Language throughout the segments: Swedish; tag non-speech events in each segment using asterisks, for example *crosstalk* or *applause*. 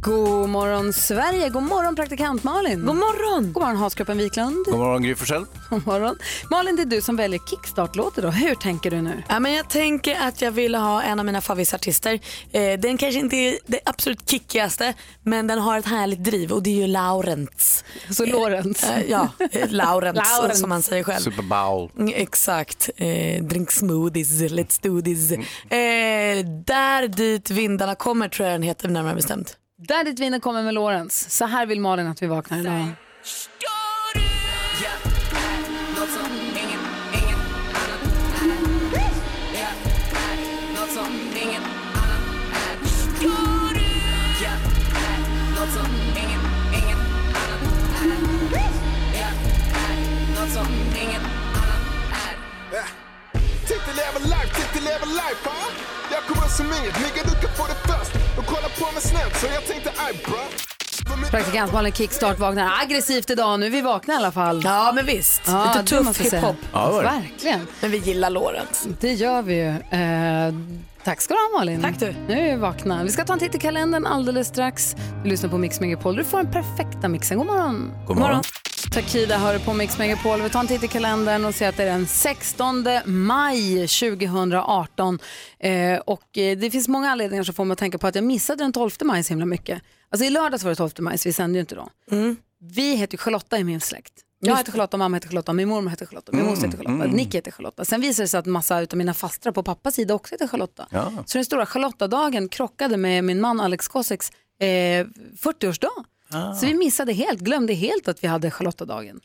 God morgon Sverige, god morgon praktikant Malin. God morgon. God morgon Haskroppen Wiklund. God morgon Gry Forssell. *laughs* God morgon. Malin, det är du som väljer kickstart-låter då. Hur tänker du nu? Ja, men jag tänker att jag vill ha en av mina favoritartister. Eh, den kanske inte är det absolut kickigaste men den har ett härligt driv och det är ju Laurents. Så Lorentz. Eh, ja, eh, Laurents Laurents. som man säger själv. Super Bowl. Mm, Exakt. Eh, drink smoothies, let's do this. Eh, där dit vindarna kommer tror jag den heter närmare bestämt. Där ditt vinner kommer med Lorenz. Så här vill Malin att vi vaknar idag. Titta lever life, titta lever life va? Jag kommer som inget, nigga du kan få det först och kolla på mig snällt så jag tänkte aj bra Praktikant Malin kickstart vaknar aggressivt idag. Nu är vi vakna i alla fall. Ja men visst, Ja, lite det tuff hiphop. Ja. Verkligen. Men vi gillar Lorentz. Det gör vi ju. Eh, tack ska du ha Malin. Tack du. Nu är vi vakna. Vi ska ta en titt i kalendern alldeles strax. Du lyssnar på Mix Megapol. Du får den perfekta mixen. God morgon. God morgon. Takida hör på Mix Megapol. Vi tar en titt i kalendern och ser att det är den 16 maj 2018. Eh, och eh, det finns många anledningar som får mig att tänka på att jag missade den 12 maj så himla mycket. Alltså i lördags var det 12 maj så vi sände ju inte då. Vi heter ju Charlotta i min släkt. Jag heter Charlotta, mamma heter Charlotta, min mormor heter Charlotta, min moster heter Charlotta, Nick heter Charlotta. Sen visade det sig att massa av mina fastrar på pappas sida också heter Charlotta. Ja. Så den stora Charlottadagen krockade med min man Alex Koseks eh, 40-årsdag. Så vi missade helt, glömde helt att vi hade Charlottadagen.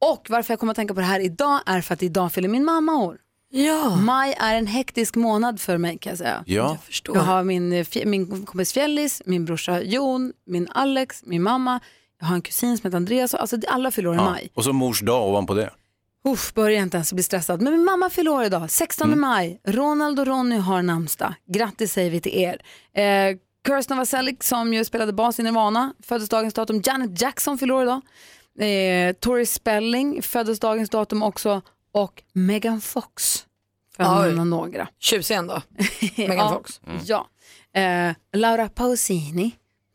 Och varför jag kommer att tänka på det här idag är för att idag fyller min mamma år. Ja, Maj är en hektisk månad för mig kan jag säga. Ja. förstår. Jag har min, eh, min kompis Fjällis, min brorsa Jon, min Alex, min mamma. Jag har en kusin som heter Andreas. Alltså det- alla fyller år i Ja. maj. Och så mors dag ovanpå det. Uff, börjar inte ens bli stressad. Men min mamma fyller år idag, 16 maj. Ronald och Ronny har namnsdag. Grattis säger vi till er. Eh, Kirsten Vaselik som ju spelade bas i Nirvana, föddes dagens datum. Janet Jackson fyller år idag. Eh, Tori Spelling föddes dagens datum också. Och Megan Fox, för att nämna några. Tjusig ändå. *laughs* Megan ja, Fox. Ja. Eh, Laura Pausini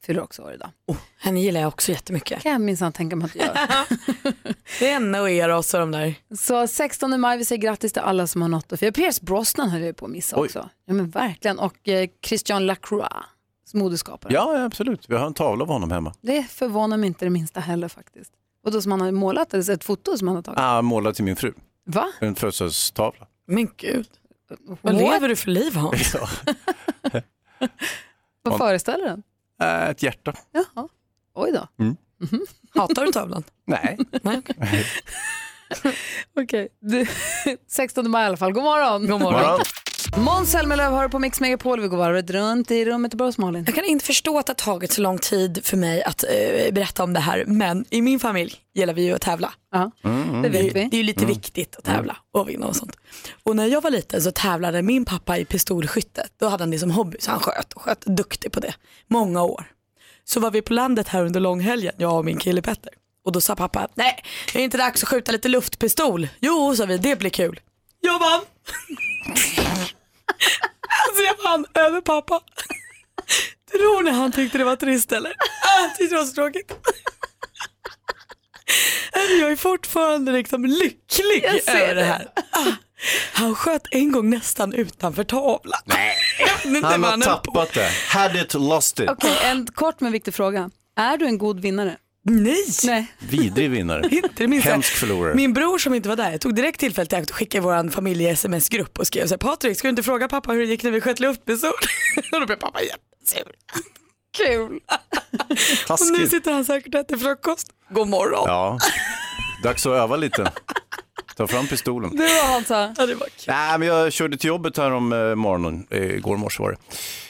fyller också år idag. Oh, henne gillar jag också jättemycket. kan jag minsann tänka mig att göra. *laughs* Det är henne och Eros och de där. Så 16 maj, vi säger grattis till alla som har nått och fira. Pierce Brosnan höll jag på att missa Oj. också. Ja men verkligen. Och eh, Christian Lacroix, modeskapare. Ja, absolut. Vi har en tavla av honom hemma. Det förvånar mig inte det minsta heller faktiskt. Och då som han har målat, eller ett foto som han har tagit. Ah, målad till min fru. Va? En födelsedagstavla. Men gud, vad What? lever du för liv Hans? *laughs* Ja. Vad föreställer den? Äh, ett hjärta. Jaha. Oj då. *laughs* Hatar du tavlan? Nej. Nej, okej. *laughs* Du- 16 maj i alla fall. God morgon. God Morgon. Måns Zelmerlöw hör på Mix Megapol. Vi går varvet runt i rummet och börjar hos Malin. Jag kan inte förstå att det har tagit så lång tid för mig att eh, berätta om det här men i min familj gillar vi ju att tävla. Ja, det Det vet är, det är vi. ju lite viktigt att tävla och vinna och sånt. Och när jag var liten så tävlade min pappa i pistolskytte. Då hade han det som hobby så han sköt och sköt duktig på det. Många år. Så var vi på landet här under långhelgen, jag och min kille Petter. Och då sa pappa, nej är det inte dags att skjuta lite luftpistol? Jo, sa vi, det blir kul. Jag vann! *laughs* alltså jag vann över pappa. Tror ni han tyckte det var trist eller? Jag tyckte det var så tråkigt. Jag är fortfarande liksom lycklig över det här. Ah, han sköt en gång nästan utanför tavlan. Nej. Han har tappat det. Had it, lost it. Okej, en kort men viktig fråga. Är du en god vinnare? Nej. Nej. Vidrig vinnare. *laughs* Inte det minsta. Hemsk förlorare. Min bror som inte var där, jag tog direkt tillfället i akt att skicka i vår familje-sms-grupp och skrev så här, Patrik ska du inte fråga pappa hur det gick när vi sköt luftpistol? *laughs* och då blev pappa jättesur. Kul. *laughs* Och nu Taskigt. sitter han säkert och äter frukost. God morgon. Ja, dags att öva lite. Ta fram pistolen. Du och Hansa. Ja, det var kul. Nej, men jag körde till jobbet här om eh, morgonen, eh, igår morse var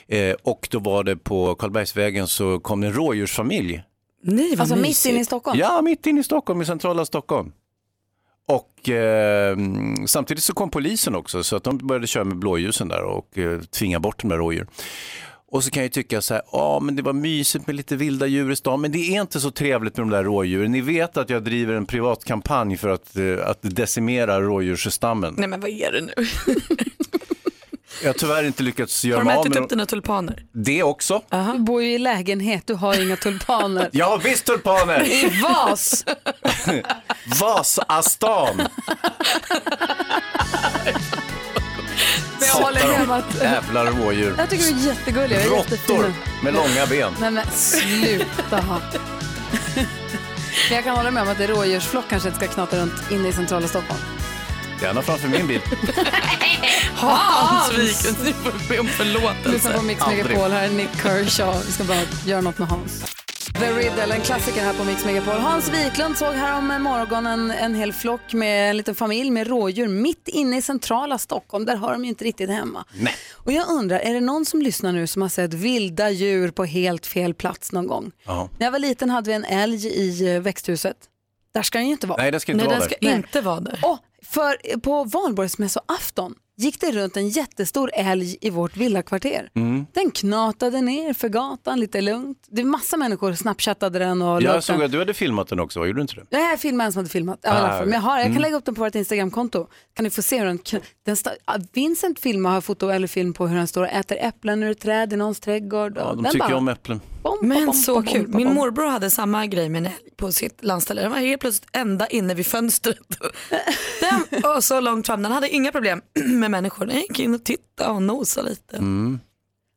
det. Eh, och då var det på Karlbergsvägen så kom det en rådjursfamilj Nej, vad Alltså mitt mysigt. inne i Stockholm? Ja, mitt inne i Stockholm, i centrala Stockholm. Och eh, samtidigt så kom polisen också, så att de började köra med blåljusen där och eh, tvinga bort de där rådjuren. Och så kan jag ju tycka så här, ja men det var mysigt med lite vilda djur i stan, men det är inte så trevligt med de där rådjuren. Ni vet att jag driver en privat kampanj för att, eh, att decimera rådjursstammen. Nej men vad är det nu? *laughs* Jag har tyvärr inte lyckats Har göra de mig av ätit med upp dina tulpaner? det också. Du bor ju i lägenhet, du har inga tulpaner. *laughs* Jag har visst tulpaner! I vas! *laughs* Vasastan! Men jag håller med om att... Jävlar rådjur. Jag tycker du är jättegullig. Jag är Råttor med långa ben. Nej men sluta. *laughs* Men jag kan hålla med om att en rådjursflock kanske inte ska knata runt inne i centrala Stockholm. Gärna framför min bil. Hans Wiklund, nu får be om Lyssna förlåtelse. på Mix. Megapol. Här är Nick Kershaw. Vi ska bara göra något med Hans. The Riddle, en klassiker här på Mix Megapol. Hans Wiklund såg här om morgonen en hel flock med en liten familj med rådjur mitt inne i centrala Stockholm. Där har de ju inte riktigt hemma. Nej. Och jag undrar, är det någon som lyssnar nu som har sett vilda djur på helt fel plats någon gång? Ja. När jag var liten hade vi en älg i eh, växthuset. Där ska den ju inte vara. Nej, det ska inte Nej, vara den där. ska Nej. inte vara där. Och för på valborgsmässoafton gick det runt en jättestor älg i vårt villakvarter. Mm. Den knatade ner för gatan lite lugnt. Det är massa människor snapchattade den och Jag såg den. att du hade filmat den också, gjorde du inte det? Nej, jag filmade en som hade filmat. Ja, Ah, fall. Men jag, har, jag kan mm. lägga upp den på vårt Instagramkonto. Kan ni få se hur den, den Vincent filmar har foto eller film på hur den står och äter äpplen ur ett träd i någons trädgård. Ja, de den tycker bara, om äpplen. Bom, Men bom, så bom, kul. Min morbror hade samma grej med en älg på sitt landställe. Den var helt plötsligt ända inne vid fönstret. *laughs* Den var så långt fram. Den hade inga problem *clears throat* med människor. Den gick in och tittade och nosade lite. Mm.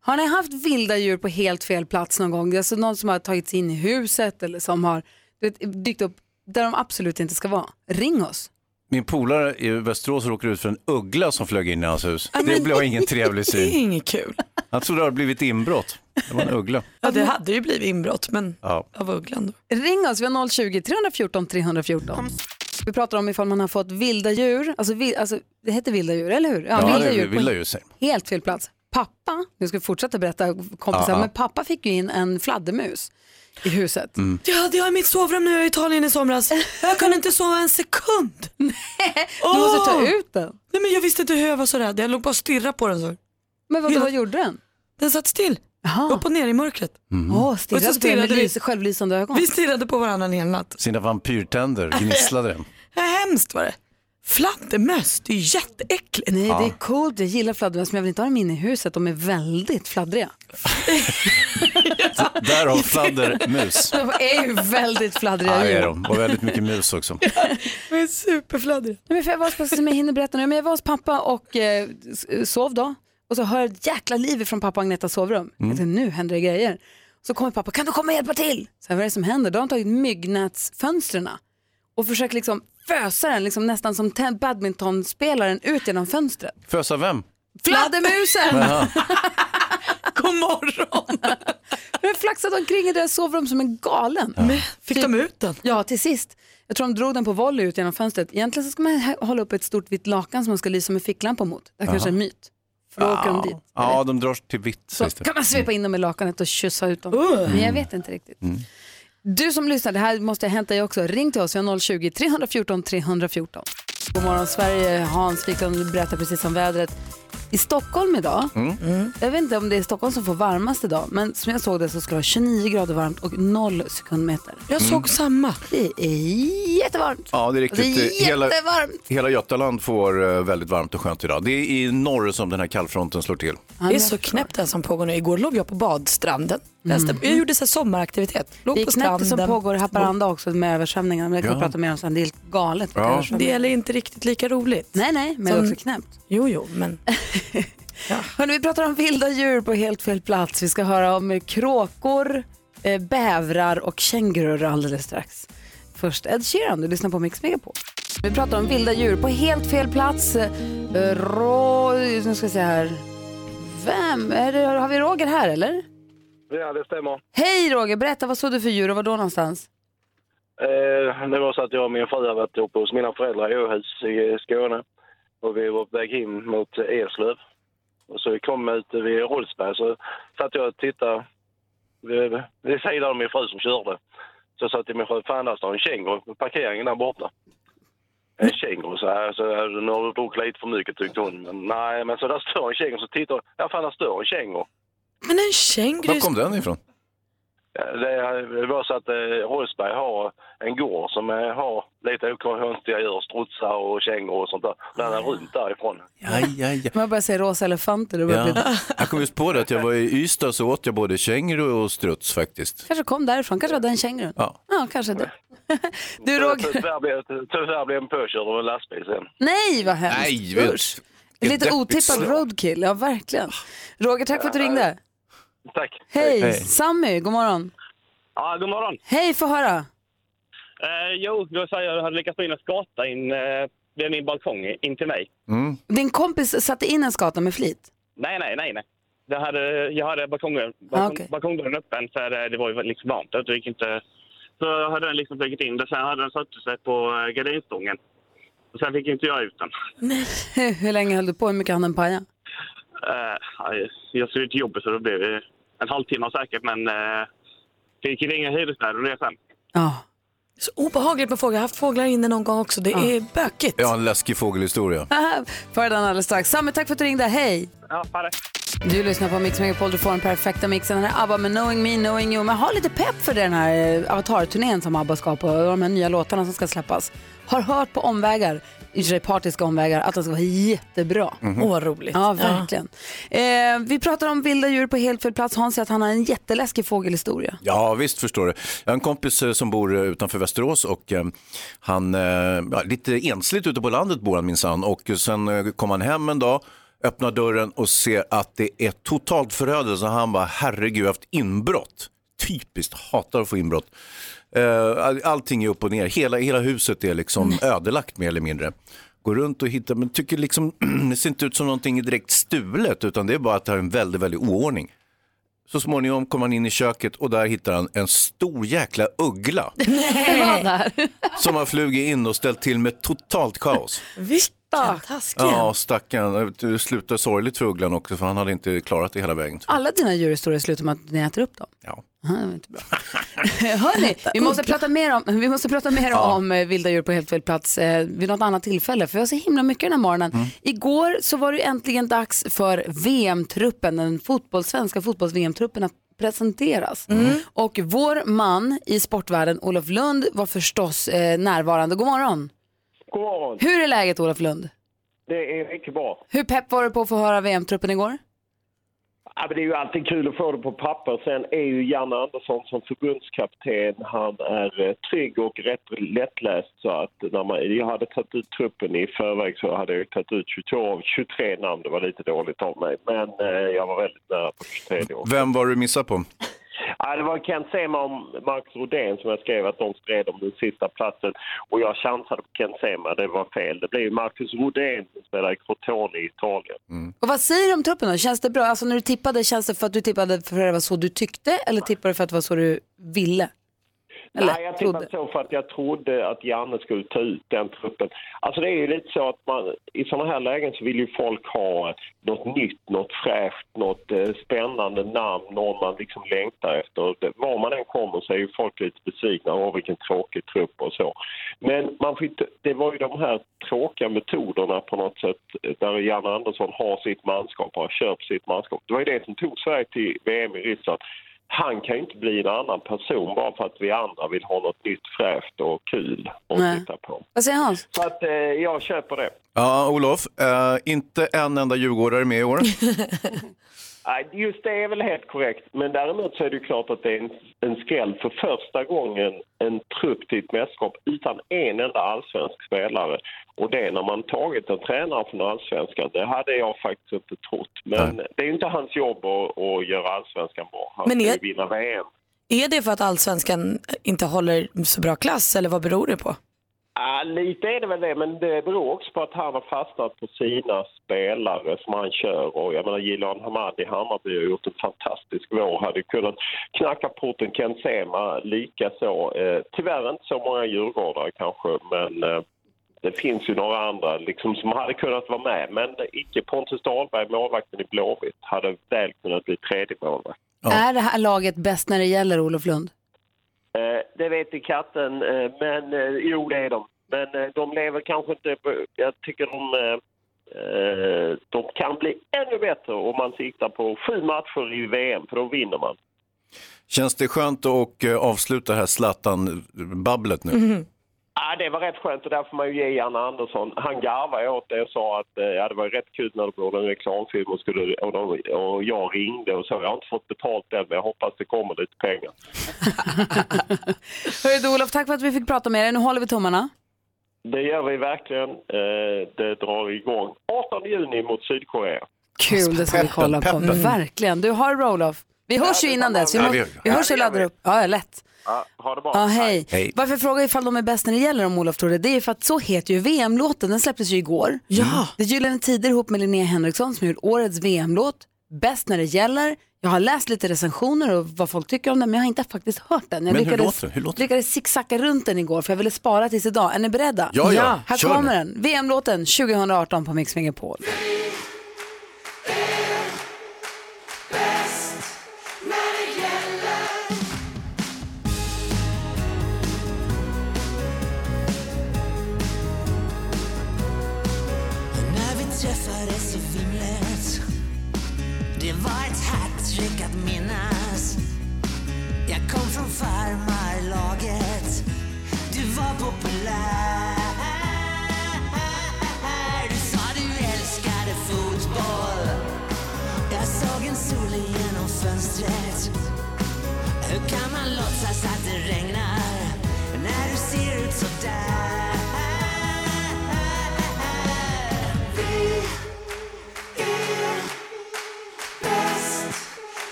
Har ni haft vilda djur på helt fel plats någon gång? Alltså någon som har tagit sig in i huset eller som har vet, dykt upp där de absolut inte ska vara. Ring oss. Min polare i Västerås råkade ut för en uggla som flög in i hans hus. Det blev ingen trevlig *laughs* Det är syn. inget kul. Han trodde det hade blivit inbrott. Det var en uggla. Ja, det hade ju blivit inbrott men Ja. av ugglan då. Ring oss, vi har 020-314 314. Vi pratar om ifall man har fått vilda djur, alltså, vil, alltså det heter vilda djur, eller hur? Ja, vilda det djur vilda djur helt fel plats. Pappa, nu ska vi fortsätta berätta kompisar, Ja, ja. men pappa fick ju in en fladdermus i huset. Mm. Det hade jag i mitt sovrum var i Italien i somras. Jag kunde inte sova en sekund. *laughs* Du måste ta ut den. Nej, men jag visste inte hur jag var så rädd. Jag låg bara och stirrade på den så. Men vad, Hela- vad gjorde den? Den satt still, Jaha. upp och ner i mörkret. Åh, stirrade Och så stirrade vi. lys, självlysande ögon. Vi stirrade på varandra en hel natt. Sina vampyrtänder gnisslade. *laughs* Ja, hemskt var det. Fladdermöss, det är ju jätteäckligt. Nej, det är coolt. Jag gillar fladdermöss, men jag vill inte ha dem inne i huset. De är väldigt fladdriga. *laughs* Där har fladdermus. *laughs* De är ju väldigt fladdriga Ja, det är de. Och väldigt mycket mus också. De är superfladdriga. Nej, Men för jag var hos, som jag hinner berätta nu, men jag var hos pappa och eh, sov då. Och så hör jag ett jäkla liv från pappa och Agnetas sovrum. Jag tänkte, nu händer det grejer. Så kommer pappa, kan du komma och hjälpa till? Så här, vad är det som händer? Då har han tagit myggnätsfönstren och försöker liksom fösa den, liksom nästan som badmintonspelaren ut genom fönstret. Fösa vem? Fladdermusen! *laughs* God morgon. Den flaxade omkring i deras sovrum som en galen. Men, fick de ut den? Ja, till sist. Jag tror de drog den på volley ut genom fönstret. Egentligen så ska man hålla upp ett stort vitt lakan som man ska lysa med ficklampa mot. Det här kanske är en myt. För då åker de dit. Ja, de drar till vitt Så kan man svepa in dem i lakanet och kyssa ut dem. Men jag vet inte riktigt. Du som lyssnar, det här måste ha hänt dig också. Ring till oss, vi har 020-314 314. God morgon Sverige, Hans Wiklund berättar precis om vädret. I Stockholm idag, jag vet inte om det är Stockholm som får varmast idag, men som jag såg det så ska det vara 29 grader varmt och 0 sekundmeter. Jag såg samma. Det är jättevarmt. Ja, det är Och det riktigt. är Hela, jättevarmt. hela Götaland får eh, väldigt varmt och skönt idag. Det är i norr som den här kallfronten slår till. Det är så knäppt det här som pågår nu. Igår låg jag på badstranden. Läste, Jag gjorde så här sommaraktivitet. Låg Det är på stranden. som pågår i Haparanda också med översvärmningarna. Men det kan vi Ja. prata mer om sen. Det är helt galet. Ja. Det är inte riktigt lika roligt. Nej, nej, men det är Som- också knäppt. Jo, jo, men *laughs* Hörrni, vi pratar om vilda djur på helt fel plats. Vi ska höra om kråkor, eh, bävrar och kängurur alldeles strax. Först Ed Sheeran, du lyssnar på Mix Megapol. Vi pratar om vilda djur på helt fel plats. Eh, Rå... Nu ska jag se här. Vem? Är det, har vi Roger här eller? Ja, det stämmer. Hej Roger, berätta vad såg du för djur och var då någonstans? Eh, det var så att jag och min fru har varit uppe hos mina föräldrar i Åhus i Skåne. Och vi var på väg hem mot Eslöv. Och så vi kom ut vid Rolfsberg så satt jag och tittade vid, vid sidan av min fru som körde. Så jag sa till min chaufför, fan där står en känguru på parkeringen där borta. En känguru, så här, så här, nu har du druckit lite för mycket tyckte hon. Men nej, men så där står en känguru, så tittar jag, ja fan där står en känguru. Men en känguru... Var kom den ifrån? Det, var så att eh, Rolfsberg har en gård som eh, har lite konstiga djur, strutsar och kängor och sånt där. Den är runt därifrån. Ja, ja, ja. Jag bara säger rosa elefanter, det börjar Ja. bli... Jag kom just på det att jag var i Ystad så åt jag både känguru och struts faktiskt. kanske kom därifrån, kanske var den kängurun. Ja. Ja, kanske det. *laughs* Du Roger, Tyvärr blev, en påkörd av en lastbil sen. nej vad hemskt. Nej. Lite otippad roadkill, ja verkligen. Roger, tack för att du ringde. Tack. Hej, Hej. Sammy, god morgon. Ja, god morgon. Hej, få höra. Eh, jo, då sa jag att jag hade lyckats få in en skata in eh, vid min balkong in till mig. Mm. Din kompis satte in en skata med flit. Nej, nej, nej, nej. Jag hade, jag hade balkongen, balkong, Ah, okej. balkongdörren öppen för eh, det var ju liksom varmt. Det gick inte... Så jag hade den liksom flugit in det. Sen hade den satt sig på eh, gardinstången. Och sen fick inte jag ut den. *laughs* Hur länge höll du på? Hur mycket hann den paja? Eh, ja, jag skulle till jobbet så det blev eh, en halvtimme säkert. Men eh, fick ringa hyresvärden och det sen. Ja. Så obehagligt med fåglar. Jag har haft fåglar inne någon gång också. Det är bökigt. Jag har en läskig fågelhistoria. *laughs* För den alldeles strax. Sammy, tack för att du ringde. Hej! Ja, bara. Du lyssnar på Mix Megapol, du får den perfekta mixen. Den här ABBA med Knowing Me, Knowing You. Men har lite pepp för den här eh, Avatar-turnén som ABBA ska på och de här nya låtarna som ska släppas. Har hört på omvägar, i och för sig partiska omvägar, att de ska vara jättebra. Åh, vad roligt. Ja, verkligen. Eh, vi pratar om vilda djur på helt fel plats. Hans säger att han har en jätteläskig fågelhistoria. Ja, visst förstår du. Jag har en kompis eh, som bor eh, utanför Västerås och eh, han, eh, ja, lite ensligt ute på landet bor han minsann och sen eh, kom han hem en dag, öppnar dörren och ser att det är totalt förödelse. Han bara, herregud, jag har haft inbrott. Typiskt, hatar att få inbrott. Eh, all- allting är upp och ner, hela, hela huset är liksom ödelagt mer eller mindre. Går runt och hittar, men tycker liksom, *clears throat* det ser inte ut som någonting direkt stulet utan det är bara att det är en väldigt, väldigt oordning. Så småningom kommer han in i köket och där hittar han en stor jäkla uggla där? som har flugit in och ställt till med totalt kaos. Vilken taskig. Ja, stackarn. Det slutar sorgligt för ugglan också för han hade inte klarat det hela vägen. Alla dina djurhistorier slutar med att ni äter upp dem. Ja. Aha, inte bra. *laughs* Hörni, vi måste prata mer om, vi måste prata mer om eh, vilda djur på helt fel plats eh, vid något annat tillfälle. För vi har så himla mycket den här morgonen. Igår så var det äntligen dags för VM-truppen, den fotboll, svenska fotbolls-VM-truppen att presenteras. Och vår man i sportvärlden, Olof Lund, var förstås eh, närvarande. God morgon! God morgon. Hur är läget Olof Lund? Det är mycket bra. Hur pepp var du på att få höra VM-truppen igår? Ja, men det är ju alltid kul att få det på papper. Sen är ju Janne Andersson som förbundskapten, han är eh, trygg och rätt lättläst. Så att när man, jag hade tagit ut truppen i förväg så hade jag tagit ut 22 av 23 namn. Det var lite dåligt av mig, men eh, jag var väldigt nära på 23 år. Vem var du missade på? Ja, det var Kent Sema och Marcus Rodén som jag skrev att de stred om den sista platsen. Och jag chansade på Kent Sema, det var fel. Det blev Marcus Rodén som spelar i Crotone i Italien. Och vad säger du om truppen då? Känns det bra? Alltså när du tippade, känns det för att du tippade för att det var så du tyckte eller tippade du för att det var så du ville? Eller Nej, jag tippade så för att jag trodde att Janne skulle ta ut den truppen. Alltså det är ju lite så att man, i sådana här lägen så vill ju folk ha något nytt, något fräscht, något eh, spännande namn, någon man liksom längtar efter. Var man än kommer så är ju folk lite besvikna. Åh, vilken tråkig trupp och så. Men man inte, det var ju de här tråkiga metoderna på något sätt eh, där Janne Andersson har sitt manskap och har köpt sitt manskap. Det var ju det som tog Sverige till VM i Ryssland han kan ju inte bli en annan person bara för att vi andra vill ha något nytt fräscht och kul att Nej. titta på. Vad säger Hans? Så att eh, jag köper det. Ja, Olof, eh, inte en enda djurgårdare med i år. *laughs* Nej, Just det är väl helt korrekt, men däremot så är det ju klart att det är en, en skräll för första gången en trupp till ett mästerskap utan en enda allsvensk spelare. Och det när man tagit en tränare från allsvenskan, det hade jag faktiskt inte trott. Men det är inte hans jobb att, att göra allsvenskan bra. Han Men är- vinna VM. Är det för att allsvenskan inte håller så bra klass eller vad beror det på? Ja, lite är det väl det, men det beror också på att han har fastnat på sina spelare som han kör. Och jag menar, Gilan Hamad i Hammarby har gjort en fantastisk vår. Hade kunnat knacka porten Ken Sema likaså. Eh, tyvärr inte så många djurgårdare kanske, men eh, det finns ju några andra liksom, som hade kunnat vara med. Men icke Pontus Dahlberg, målvakten i Blåvitt, hade väl kunnat bli tredje målvakt. Är det här laget bäst när det gäller Olof Lund? Det vet i katten, eh, men eh, jo det är de. Men eh, de lever kanske inte jag tycker de, de kan bli ännu bättre om man siktar på sju matcher i VM, för då vinner man. Känns det skönt att avsluta det här Zlatan-babblet nu? Ja, det var rätt skönt och där får man ju ge Janne Andersson. Han garvade åt det och sa att eh, ja, det var rätt kul när det blev en reklamfilm och, skulle, och, de, och jag ringde och så. Jag har inte fått betalt än men jag hoppas det kommer lite pengar. *laughs* Hörru du Olof, tack för att vi fick prata med dig. Nu håller vi tummarna. Det gör vi verkligen. Eh, det drar igång 18 juni mot Sydkorea. Kul, det ska vi kolla på. Verkligen. Du har det bra Olof. Vi hörs ju innan dess. Vi, må, vi hörs Ja, och laddar upp. Ja, lätt. Ja, ha det bra. Ja, hej. Hej. Varför jag frågar ifall de är bäst när det gäller om Olof tror det, det är för att så heter ju VM-låten, den släpptes ju igår. Ja. Det är Gyllene Tider ihop med Linnea Henriksson som gjort årets VM-låt, bäst när det gäller. Jag har läst lite recensioner och vad folk tycker om den, men jag har inte faktiskt hört den. Jag Men hur lyckades, låter den? Hur låter den? lyckades zigzacka runt den igår för jag ville spara tills idag. Är ni beredda? Ja, ja. Här Kör kommer nu. den, VM-låten 2018 på Mix Megapol.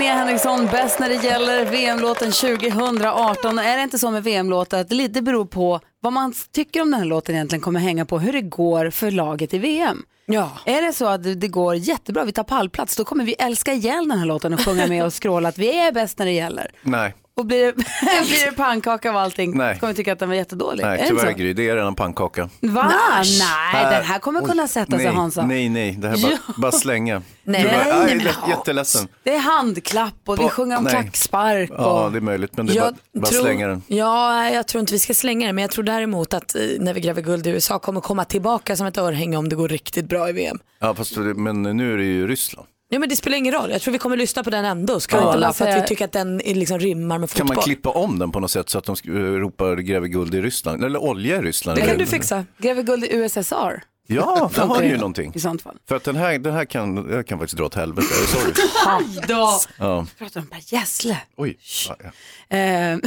Linnea Henriksson, bäst när det gäller VM-låten 2018. Är det inte så med VM-låtar att det lite beror på vad man tycker om den här låten egentligen kommer hänga på hur det går för laget i VM. Ja. Är det så att det- går jättebra, vi tar pallplats, då kommer vi älska ihjäl den här låten och sjunga med och skråla att vi är bäst när det gäller. Nej, Och blir det, *laughs* blir det pannkaka av allting Nej. kommer vi tycka att den var jättedålig. nej är det tyvärr? Gry, det är redan pannkaka. Va? Nej, den här kommer kunna sätta sig nej, Hansa. Nej, nej, det här är bara, *laughs* bara slänga. Nej, bara, nej, men- lätt- jätteledsen. Det är handklapp och vi sjunger om nej. klackspark. Och... Ja, det är möjligt, men det är bara, bara tror, slänga den. Ja, jag tror inte vi ska slänga den, men jag tror däremot att eh, när vi gräver guld i USA kommer komma tillbaka som ett örhänge om det går riktigt bra i VM. Ja, fast, det- men nu är det ju Ryssland. Ja men det spelar ingen roll, jag tror vi kommer lyssna på den ändå och Kan inte bara för att vi tycker att den liksom rimmar med Kan fotboll. man klippa om den på något sätt så att de sk- ropar gräver guld i Ryssland? Eller olja i Ryssland? Det kan du fixa. Gräver guld i USSR. Ja, *laughs* där har ju någonting. I sånt fall. För att den här, den här kan, jag kan faktiskt dra åt helvete, sorry. *laughs* Då Ja. pratar om Per Gessle. Oj. Ja, ja. *laughs*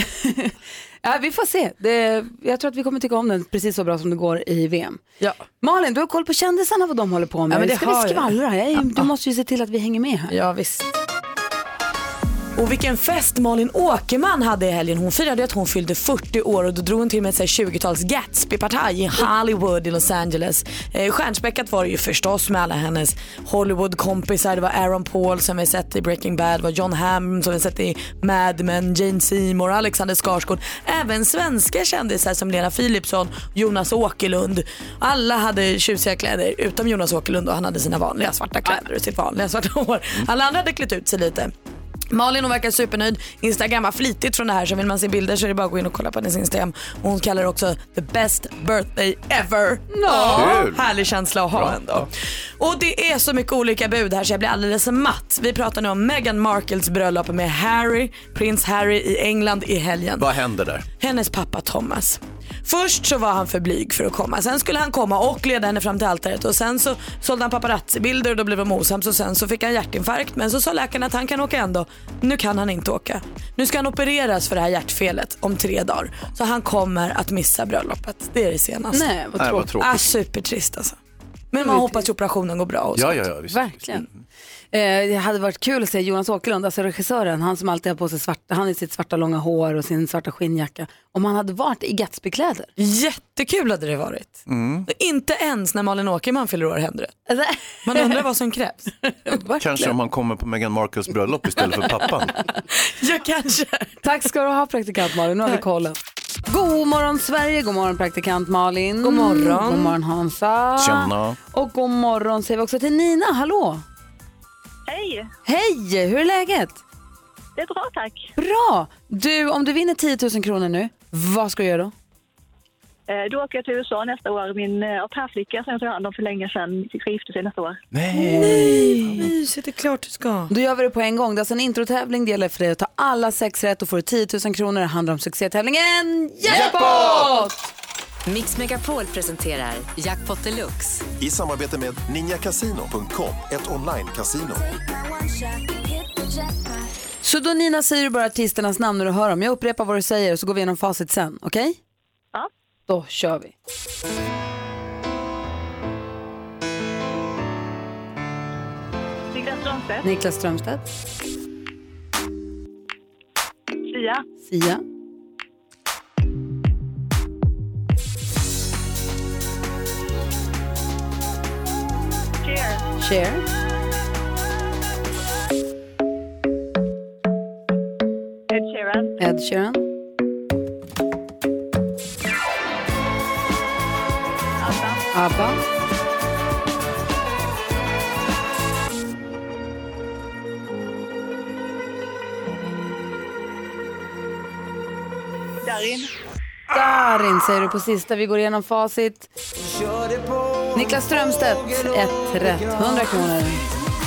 Ja, vi får se. Det, jag tror att vi kommer tycka om den precis så bra som det går i VM. Ja. Malin, du har koll på kändisarna vad de håller på med. Ja, men det Ska vi skvallra? Jag är- Du måste ju se till att vi hänger med här. Ja visst. Och vilken fest Malin Åkerman hade i helgen. Hon firade att hon fyllde 40 år och då drog hon till med ett 20-tals Gatsby-partaj i Hollywood i Los Angeles. Eh, stjärnspäckat var det ju förstås med alla hennes Hollywood-kompisar. Det var Aaron Paul som vi sett i Breaking Bad, det var John Hamm som vi sett i Mad Men, Jane Seymour, Alexander Skarsgård. Även svenska kändisar som Lena Philipsson, Jonas Åkerlund. Alla hade tjusiga kläder utom Jonas Åkerlund och han hade sina vanliga svarta kläder och sitt vanliga svarta *laughs* hår. Alla andra hade klätt ut sig lite. Malin hon verkar supernöjd, instagrammar flitigt från det här så vill man se bilder så är det bara att gå in och kolla på hennes instagram. Och hon kallar det också the best birthday ever. Ja, Kul. härlig känsla att ha Bra, ändå. Och det är så mycket olika bud här så jag blir alldeles matt. Vi pratar nu om Meghan Markles bröllop med Harry, prins Harry i England i helgen. Vad händer där? Hennes pappa Thomas. Först så var han för blyg för att komma. Sen skulle han komma och leda henne fram till altaret och sen så sålde han paparazzi-bilder och då blev de osams och sen så fick han hjärtinfarkt. Men så sa läkaren att han kan åka ändå. Nu kan han inte åka. Nu ska han opereras för det här hjärtfelet om tre dagar. Så han kommer att missa bröllopet. Det är det senaste. Nej, vad Nej, vad tråkigt. tråkigt. Ah, supertrist alltså. Men man hoppas att operationen går bra. Och så. Ja, ja, ja. Visst. Verkligen. Eh, det hade varit kul att se Jonas Åkerlund, alltså regissören, han som alltid har på sig svarta, han i sitt svarta långa hår och sin svarta skinnjacka. Om han hade varit i Gatsby-kläder. Jättekul hade det varit. Mm. Inte ens när Malin Åkerman fyller år händer det. Alltså, Man undrar vad som krävs. *laughs* Kanske om man kommer på Meghan Markles bröllop istället för pappan. *laughs* Ja, kanske. Tack ska du ha praktikant Malin, nu har vi kollen. God morgon Sverige, god morgon praktikant Malin. God morgon. God morgon Hansa. Tjena. Och god morgon säger vi också till Nina, hallå. Hej! Hej, hur är läget? Det är bra tack. Bra! Du, om du vinner 10 000 kronor nu, vad ska du göra då? Eh, Då åker jag till USA nästa år. Min eh, au pair-flicka som jag tog hand om för länge sedan ska gifta sig nästa år. Nej, mysigt, det är klart du ska. Då gör vi det på en gång. Det är alltså en introtävling. Det gäller för dig att ta alla sex rätt och får du 10 000 kronor. Det handlar om succétävlingen Jackpot! Mix Megapol presenterar Jackpot Deluxe. I samarbete med ninjakasino.com, ett online-casino. Så då Nina säger du bara artisternas namn när du hör dem. Jag upprepar vad du säger och så går vi igenom facit sen. Okej? Ja. Då kör vi. Niklas Strömstedt. Niklas Strömstedt, Sia. Sia, Cher. Cher, Ed Sheeran. Ed Sheeran, ABBA, Darin. Darin säger du på sista. Vi går igenom facit. Niklas Strömstedt, ett rätt, 100 kronor.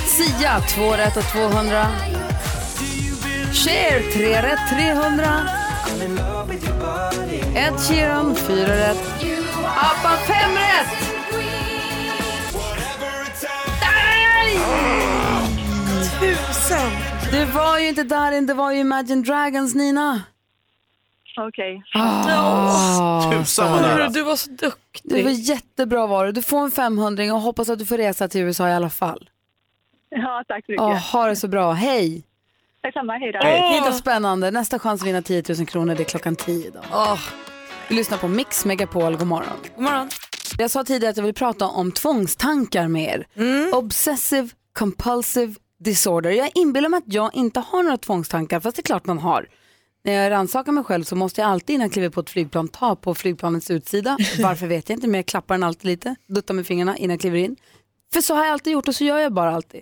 Sia, två rätt och 200. Cher, tre rätt, 300. Ed Sheeran, fyra rätt. ABBA, fem rätt. Nej! Tusen! Det var ju inte Darin, det var ju Imagine Dragons, Nina. Okej. Ah, Tusan vad nära. Du var så Det var duktig. jättebra var det. Du får en 500 och hoppas att du får resa till USA i alla fall. Ja, tack så mycket. Oh, ha det så bra. Hej! Tack samma. Hej då. Hej vad spännande. Nästa chans att vinna 10 000 kronor det är klockan 10 idag. Oh. Vi lyssnar på Mix Megapol. God morgon. God morgon. Jag sa tidigare att jag vill prata om tvångstankar med er. Obsessive compulsive disorder. Jag inbillar mig att jag inte har några tvångstankar, fast det är klart man har. När jag rannsakar mig själv så måste jag alltid innan jag kliver på ett flygplan ta på flygplanets utsida. *laughs* Varför vet jag inte, men jag klappar den alltid lite, duttar med fingrarna innan jag kliver in. För så har jag alltid gjort och så gör jag bara alltid.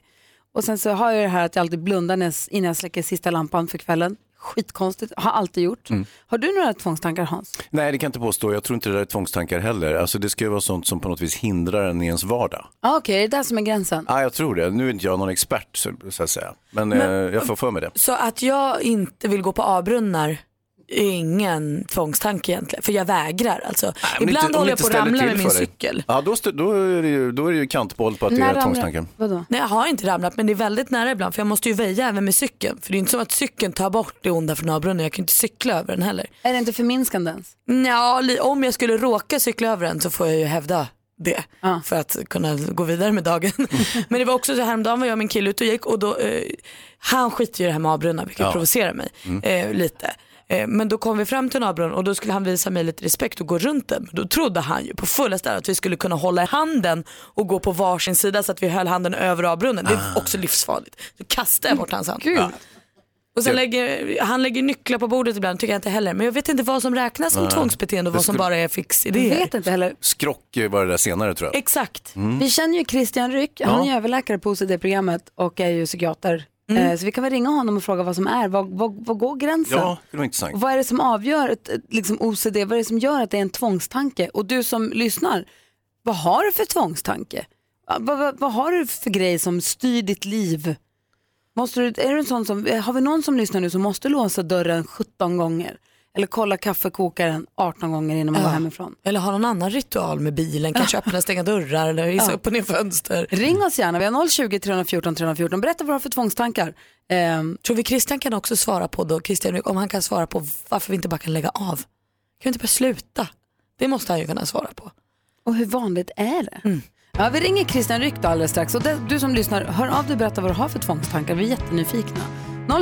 Och sen så har jag det här att jag alltid blundar innan jag släcker sista lampan för kvällen. Skitkonstigt, har alltid gjort. Har du några tvångstankar Hans? Nej, det kan jag inte påstå. Jag tror inte det där är tvångstankar heller. Alltså, det ska ju vara sånt som på något vis hindrar en i ens vardag. Ah, Okej, det är det som är gränsen. Ja, jag tror det. Nu är inte jag någon expert så, så att säga. Men, Men- eh, jag får för mig det. Så att jag inte vill gå på A-brunnar ingen tvångstanke egentligen. För jag vägrar alltså. Men Ibland inte- håller jag på att ramla med min dig. cykel. Ja, då, stö- då, är det ju, då är det ju kantboll på att det är tvångstankar. Vadå? Nej jag har inte ramlat men det är väldigt nära ibland för jag måste ju väja även med cykeln. För det är inte så att cykeln tar bort det onda från A-brunnen. Jag kan inte cykla över den heller. Är det inte förminskande ens? Ja, om jag skulle råka cykla över den så får jag ju hävda det för att kunna gå vidare med dagen. *laughs* Men det var också så häromdagen var jag och min kille ute och gick och då, eh, han skiter ju i det här med avbrunnar vilket Ja. provocerar mig Mm. eh, lite. Eh, Men då kom vi fram till en avbrunn och då skulle han visa mig lite respekt och gå runt den. Men Då trodde han ju på fullaste att vi skulle kunna hålla i handen och gå på varsin sida så att vi höll handen över avbrunnen. Det är Ah. också livsfarligt. Så kastade jag bort hans hand. Gud. Och sen lägger, han lägger nycklar på bordet ibland, tycker jag inte heller. Men jag vet inte vad som räknas som Nej. tvångsbeteende och vad som bara är fixidéer. vet inte heller. Skrock var det där senare tror jag. Exakt. Mm. Vi känner ju Christian Ryck, han är överläkare på OCD-programmet och är ju psykiater. Mm. Eh, Så vi kan väl ringa honom och fråga vad som är, vad, vad, vad går gränsen? Ja, det var intressant. Vad är det som avgör ett, ett, liksom OCD, vad är det som gör att det är en tvångstanke? Och du som lyssnar, vad har du för tvångstanke? Vad, vad, vad har du för grej som styr ditt liv? Måste du, är du en sån som, har vi någon som lyssnar nu som måste låsa dörren 17 gånger? Eller kolla kaffekokaren 18 gånger innan man går Ja. hemifrån? Eller ha någon annan ritual med bilen, kanske öppna och stänga dörrar eller hissa Ja. upp och ner fönster. Ring oss gärna, vi har 020 314 314. Berätta vad du har för tvångstankar. Ehm, Tror vi Christian kan också svara på då, Christian, om han kan svara på varför vi inte bara kan lägga av. Kan vi inte bara sluta? Det måste han ju kunna svara på. Och hur vanligt är det? Mm. Ja, vi ringer Christian Ryck alldeles strax. Och det, du som lyssnar, hör av dig och berätta vad du har för tvångstankar. Vi är jättenyfikna.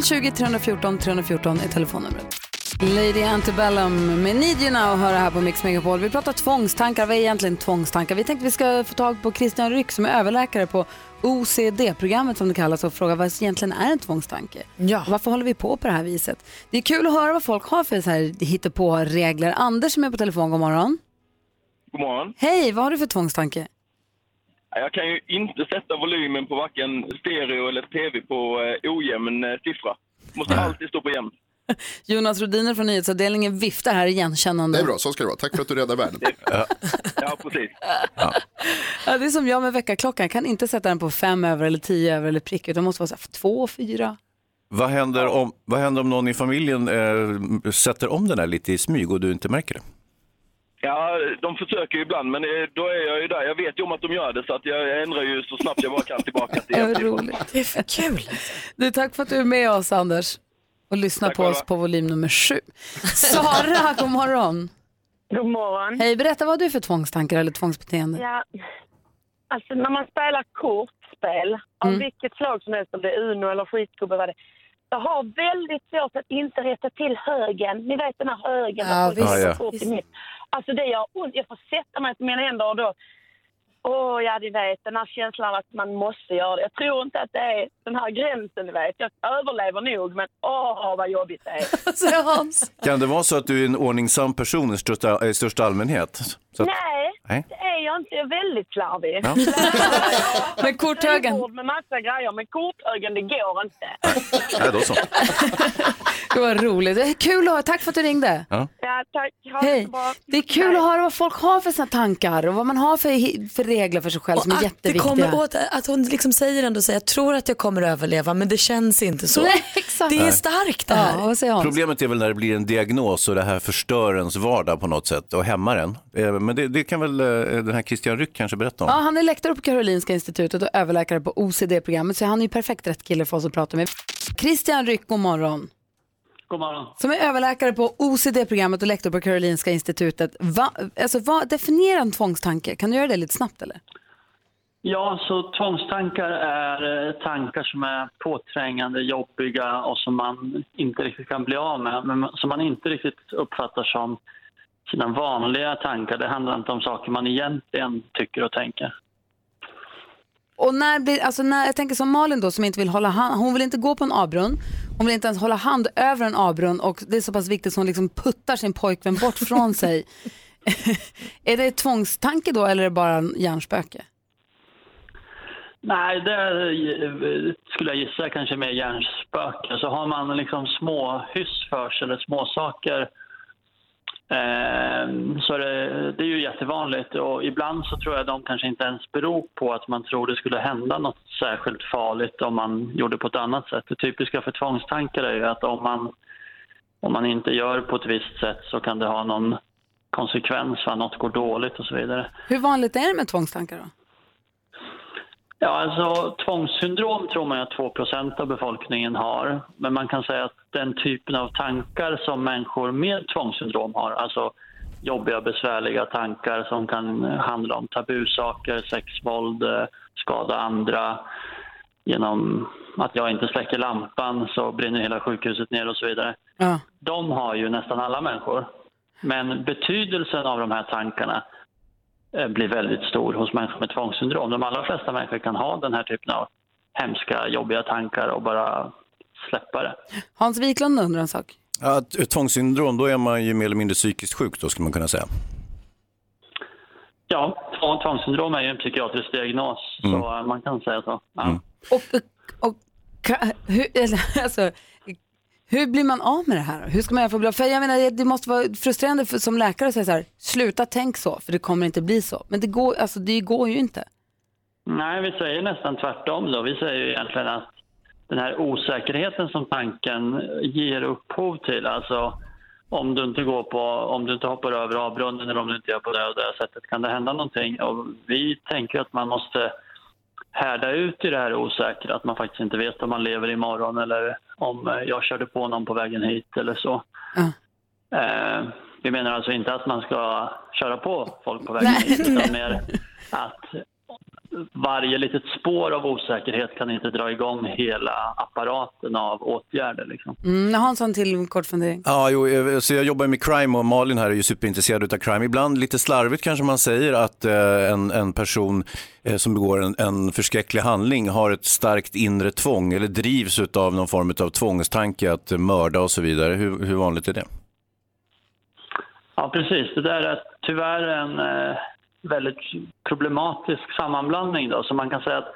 020 314 314 är telefonnumret. Lady Antebellum med Need You Now hör här på Mix Megapol. Vi pratar tvångstankar. Vad är egentligen tvångstankar? Vi tänkte vi ska få tag på Christian Ryck som är överläkare på OCD-programmet som det kallas och fråga vad egentligen är en tvångstanke? Ja. Varför håller vi på på det här viset? Det är kul att höra vad folk har för så här hittepå-regler. Anders som är på telefon, god morgon. God morgon. Hej, vad har du för tvångstanke? Jag kan ju inte sätta volymen på varken stereo eller tv på eh, ojämn eh, siffra. Måste alltid stå på jämn. *laughs* Jonas Rodiner från nyhetsavdelningen viftar här igenkännande. Det är bra, så ska det vara. Tack för att du räddar världen. *laughs* Ja, precis. Ja, det är som jag med väckarklockan. Jag kan inte sätta den på fem över eller tio över eller prick utan det måste vara så här, två, fyra. Vad händer, om, vad händer om någon i familjen eh, sätter om den här lite i smyg och du inte märker det? Ja, de försöker ju ibland, men eh, då är jag ju där. Jag vet ju om att de gör det, så att jag ändrar ju så snabbt jag bara kan tillbaka till *laughs* vad roligt. Det är för kul. Du, tack för att du är med oss Anders och lyssnar Tack på oss på volym nummer sju. Sara, *laughs* god morgon. God morgon. Hej, berätta vad har du för tvångstankar eller tvångsbeteende? Ja, alltså när man spelar kortspel av Mm. vilket slag som helst, om det är Uno eller skitgubbe, vad det jag har väldigt svårt att inte rätta till högen. Ni vet den här högen. Ja, visst. lägger Ja, ja. kort i mitt. Alltså det gör ont. Jag får sätta mig på mina händer och då... Åh, ja, ni vet den här känslan att man måste göra det. Jag tror inte att det är den här gränsen, ni vet. Jag överlever nog, men åh, vad jobbigt det är. *laughs* Kan det vara så att du är en ordningsam person i största, i största allmänhet? Så att, Nej, Nej. det är jag inte. Är väldigt slarvig. Ja. *laughs* Men korthögen? Med massa grejer, men korthögen, det går inte. ja, då så. Det var roligt. Det är kul att höra. Tack för att du ringde. Ja. Ja, tack. Ha det Hej. Det är kul att höra vad folk har för sina tankar och vad man har för, för regler för sig själv som är att det jätteviktiga. kommer åt, att hon liksom säger ändå så jag tror att jag kommer överleva men det känns inte så. Nej, exakt. Det är Nej. starkt det här. Ja, vad säger? Problemet är väl när det blir en diagnos och det här förstör ens vardag på något sätt och hämmar en. Eh, Men det, det kan väl eh, den här Christian Ryck kanske berätta om? Ja, han är lektor på Karolinska institutet och överläkare på OCD-programmet så han är ju perfekt rätt kille för oss att prata med. Christian Ryck, god morgon. God morgon. Som är överläkare på OCD-programmet och lektor på Karolinska institutet. Va, alltså, vad definierar en tvångstanke? Kan du göra det lite snabbt eller? Ja, så tvångstankar är eh, tankar som är påträngande, jobbiga och som man inte riktigt kan bli av med, men som man inte riktigt uppfattar som sina vanliga tankar. Det handlar inte om saker man egentligen tycker och tänker. Och när blir, alltså när, jag tänker som Malin då som inte vill hålla hand, hon vill inte gå på en avbrunn, hon vill inte ens hålla hand över en avbrunn och det är så pass viktigt så hon liksom puttar sin pojkvän bort från *laughs* sig. *laughs* är det tvångstanke då eller är det bara hjärnspöke? Nej, det skulle jag gissa kanske mer hjärnspöke. Så har man liksom små hyss för sig eller små saker Ehm, så det, det är ju jättevanligt och ibland så tror jag de kanske inte ens beror på att man tror det skulle hända något särskilt farligt om man gjorde på ett annat sätt. Det typiska för tvångstankar är ju att om man, om man inte gör på ett visst sätt så kan det ha någon konsekvens, va? något går dåligt och så vidare. Hur vanligt är det med tvångstankar då? Ja, alltså tvångssyndrom tror man att 2% av befolkningen har. Men man kan säga att den typen av tankar som människor med tvångssyndrom har, alltså jobbiga, besvärliga tankar som kan handla om tabusaker, sexvåld, eh, skada andra. Genom att jag inte släcker lampan så brinner hela sjukhuset ner och så vidare. Ja. De har ju nästan alla människor. Men betydelsen av de här tankarna blir väldigt stor hos människor med tvångssyndrom. De allra flesta människor kan ha den här typen av hemska, jobbiga tankar och bara släppa det. Hans Wiklund undrar en sak. Ja, tvångssyndrom, då är man ju mer eller mindre psykiskt sjuk då skulle man kunna säga. Ja, tvång- tvångssyndrom är ju en psykiatrisk diagnos, Mm. så eh, man kan säga så. Ja. Och, och ka- hur, *laughs* alltså, hur blir man av med det här? Hur ska man göra för att bli av? För jag menar, det måste vara frustrerande för, som läkare att säga så här, sluta tänk så, för det kommer inte bli så. Men det går, alltså, det går ju inte. Nej, vi säger nästan tvärtom då. Vi säger ju egentligen att den här osäkerheten som tanken ger upphov till, alltså om du inte går på, om du inte hoppar över avbrunnen eller om du inte gör på det och det sättet kan det hända någonting. Och vi tänker att man måste härda ut i det här osäkra, att man faktiskt inte vet om man lever imorgon eller om eh, jag körde på någon på vägen hit eller så. Eh, vi menar alltså inte att man ska köra på folk på vägen hit, utan *laughs* mer att varje litet spår av osäkerhet kan inte dra igång hela apparaten av åtgärder. Liksom. Mm, Hans har en till kort fundering. Ja, jo, eh, så jag jobbar med crime och Malin här är ju superintresserad av crime. Ibland lite slarvigt kanske man säger att eh, en, en person eh, som begår en, en förskräcklig handling har ett starkt inre tvång eller drivs av någon form av tvångstanke att mörda och så vidare. Hur, hur vanligt är det? Ja, precis. Det där är tyvärr en eh, väldigt problematisk sammanblandning. Då. Så man kan säga att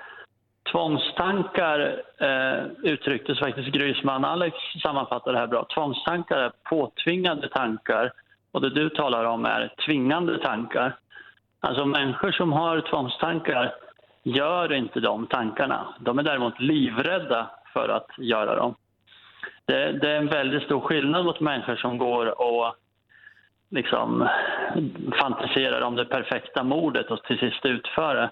tvångstankar eh, uttrycktes faktiskt Grysman Alex sammanfattar det här bra. Tvångstankar är påtvingade tankar och det du talar om är tvingande tankar. Alltså människor som har tvångstankar gör inte de tankarna. De är däremot livrädda för att göra dem. Det, det är en väldigt stor skillnad mot människor som går och liksom fantiserar om det perfekta mordet och till sist utför det.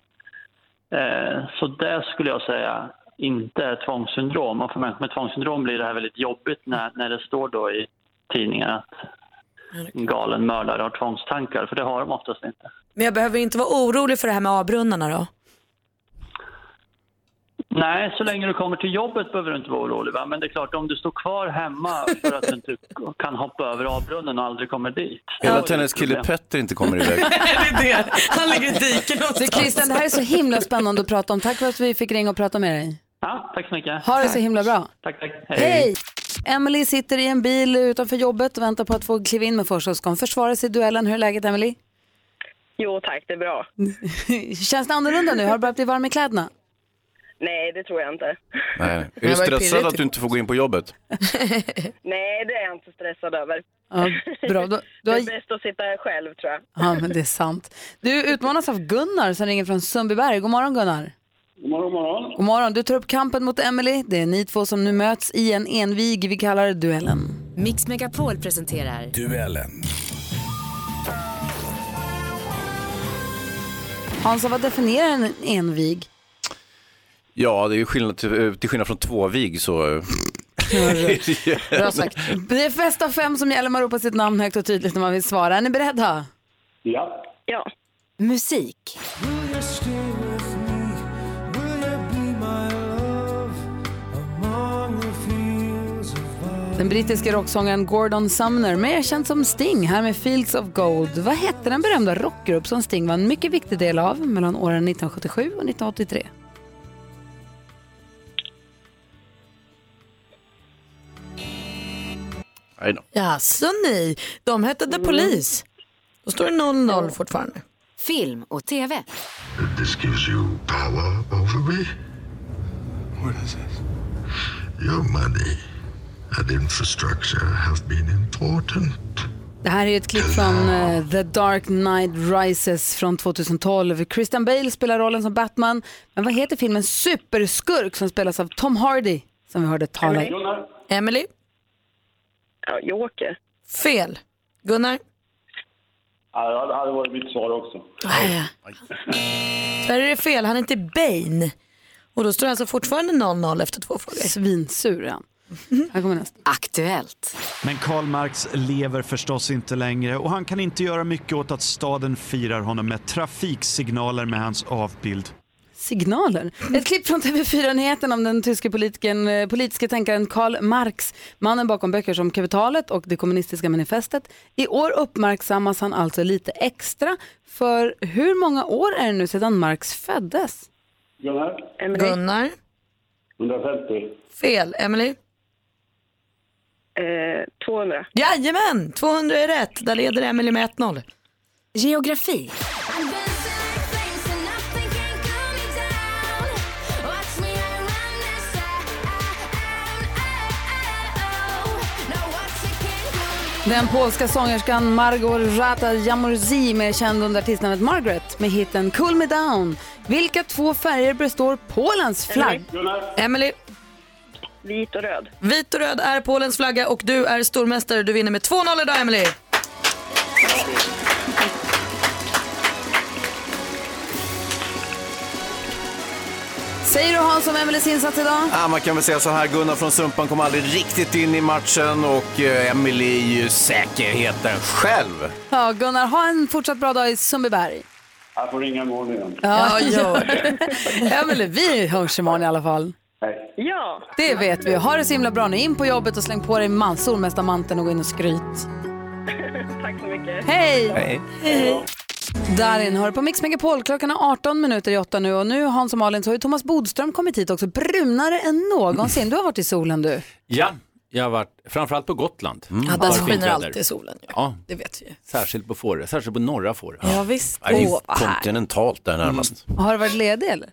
Eh, så det skulle jag säga inte är tvångssyndrom. Och för människor med tvångssyndrom blir det här väldigt jobbigt när, när det står då i tidningar att en galen mördare har tvångstankar, för det har de oftast inte. Men jag behöver inte vara orolig för det här med avbrunnarna då? Nej, så länge du kommer till jobbet behöver du inte vara orolig. Va? Men det är klart, om du står kvar hemma för att du inte kan hoppa över avbrunnen och aldrig kommer dit. Eller att hennes kille Petter inte kommer iväg. *laughs* det är det. Han ligger i diket Så någonstans. Christian, det här är så himla spännande att prata om. Tack för att vi fick ringa och prata med dig. Ja, tack så mycket. Ha det så himla bra. Tack, tack. Hej! Emily sitter i en bil utanför jobbet och väntar på att få kliva in med hon försvara sig i duellen. Hur är läget Emily? Jo tack, det är bra. *laughs* Känns det annorlunda nu? Har du börjat bli varm i kläderna? Nej, det tror jag inte. Nej. Är du stressad att du inte får gå in på jobbet? *laughs* Nej, det är jag inte stressad över. Ja, bra. Du, du har... Det är bäst att sitta själv tror jag. Ja, men det är sant. Du utmanas av Gunnar som ringer från Sundbyberg. God morgon Gunnar. God morgon, god morgon. God morgon. Du tar upp kampen mot Emily. Det är ni två som nu möts i en envig, vi kallar det duellen. Mix Megapol presenterar Duellen. Hansa, vad definierar en envig? Ja, det är ju skillnad till, till skillnad från tvåvig så... *laughs* Bra sagt. Det är fest av fem som gäller. Man ropar sitt namn högt och tydligt när man vill svara. Är ni beredda? Ja. Ja. Musik. Den brittiske rocksångaren Gordon Sumner, mer känd som Sting, här med Fields of Gold. Vad hette den berömda rockgrupp som Sting var en mycket viktig del av mellan åren 1977 och 1983? Jaså ni, de hette The Police. Då står det 0-0 fortfarande. Film och TV. This gives you power over me. What is this? Your money and infrastructure have been important. Det här är ett klipp från eh, The Dark Knight Rises från 2012. Christian Bale spelar rollen som Batman. Men vad heter filmen Superskurk som spelas av Tom Hardy? Som vi hörde tala i. Emily? Ja, Joker. Fel. Gunnar? Ja, det hade varit mitt svar också. Där är det fel, han heter Bane. Och då står det alltså fortfarande 0-0 efter två frågor. Svinsur han. Här kommer nästa. Aktuellt. Men Karl Marx lever förstås inte längre och han kan inte göra mycket åt att staden firar honom med trafiksignaler med hans avbild. Signaler. Ett klipp från TV4-nyheten om den tyske politiken, eh, politiska tänkaren Karl Marx, mannen bakom böcker som Kapitalet och det kommunistiska manifestet. I år uppmärksammas han alltså lite extra för hur många år är det nu sedan Marx föddes? Gunnar? Gunnar? 150. Fel. Emily? Eh, 200. Jajamän, 200 är rätt. Där leder Emily med 1-0. Geografi. Den polska sångerskan Margot Rata Jamorzi, mer känd under artistnamnet Margaret, med hiten Cool Me Down. Vilka två färger består Polens flagg? Emily? Vit och röd. Vit och röd är Polens flagga och du är stormästare. Du vinner med 2-0 idag Emily. Säger du Hans om Emelies insats idag? Ja, man kan väl säga så här, Gunnar från Sumpan kom aldrig riktigt in i matchen och eh, Emily är ju säkerheten själv. Ja, Gunnar, ha en fortsatt bra dag i Sundbyberg. Jag får ringa imorgon igen. Ja, gör det. ja, *laughs* men vi hörs imorgon i alla fall. Ja. Det vet vi. Ha det så himla bra nu. In på jobbet och släng på dig man- solmästarmanteln och gå in och skryt. *laughs* Tack så mycket. Hej! Hej. Hej. Darin hör på Mix Megapol. Klockan är 18 minuter i 8 nu och nu Hans och Malin så har ju Thomas Bodström kommit hit också. Brunare än någonsin. Du har varit i solen du. Ja, jag har varit framförallt på Gotland. Ja, där skiner alltid solen. Ja. Ja, Det vet vi ju. särskilt på Fårö, särskilt på norra Fårö. Ja, visst. Ja, det är härligt. kontinentalt där närmast. Har du varit ledig eller?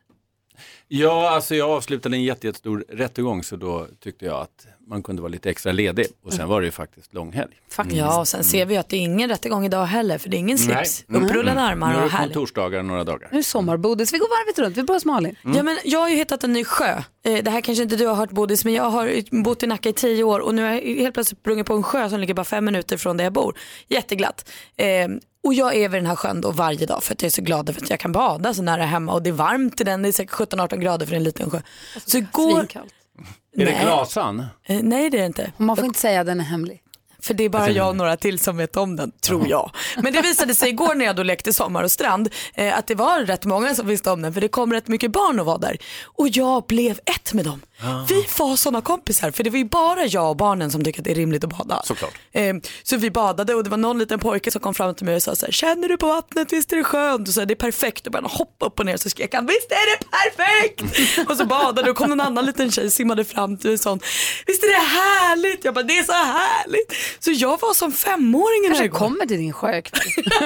Ja, alltså jag avslutade en jätte- jättestor rättegång så då tyckte jag att man kunde vara lite extra ledig och sen var det ju faktiskt långhelg. Ja, och sen ser vi att det är ingen rättegång idag heller, för det är ingen slips. Nej. Upprullade Mm. armar Nu är och det härligt. kontorsdagar några dagar. Nu är sommarbodis. Vi går varvet runt. Vi börjar hos Malin. Ja, men jag har ju hittat en ny sjö. Eh, Det här kanske inte du har hört Bodis, men jag har bott i Nacka i tio år och nu har jag helt plötsligt sprungit på en sjö som ligger bara fem minuter från där jag bor. Jätteglatt. Eh, och jag är vid den här sjön då varje dag för att jag är så glad över att jag kan bada så nära hemma och det är varmt i den, det är säkert 17-18 grader för en liten sjö. Så igår... Svinkallt. Är det Nej. glasan? Eh, nej det är det inte. Man får inte säga att den är hemlig. För det är bara jag och några till som vet om den, tror jag. Men det visade sig igår när jag då lekte sommar och strand eh, att det var rätt många som visste om den för det kom rätt mycket barn och var där. Och jag blev ett med dem. Vi var sådana kompisar för det var ju bara jag och barnen som tycker att det är rimligt att bada. Såklart. Eh, så vi badade och det var någon liten pojke som kom fram till mig och sa så här, känner du på vattnet, visst är det skönt? Och så här, det är perfekt och började hoppa upp och ner så skrek han, visst är det perfekt? *laughs* och så badade och kom en annan liten tjej simmade fram till och sa, visst är det härligt? Jag bara, det är så härligt. Så jag var som femåring Kanske igår. kommer till din sjö *laughs*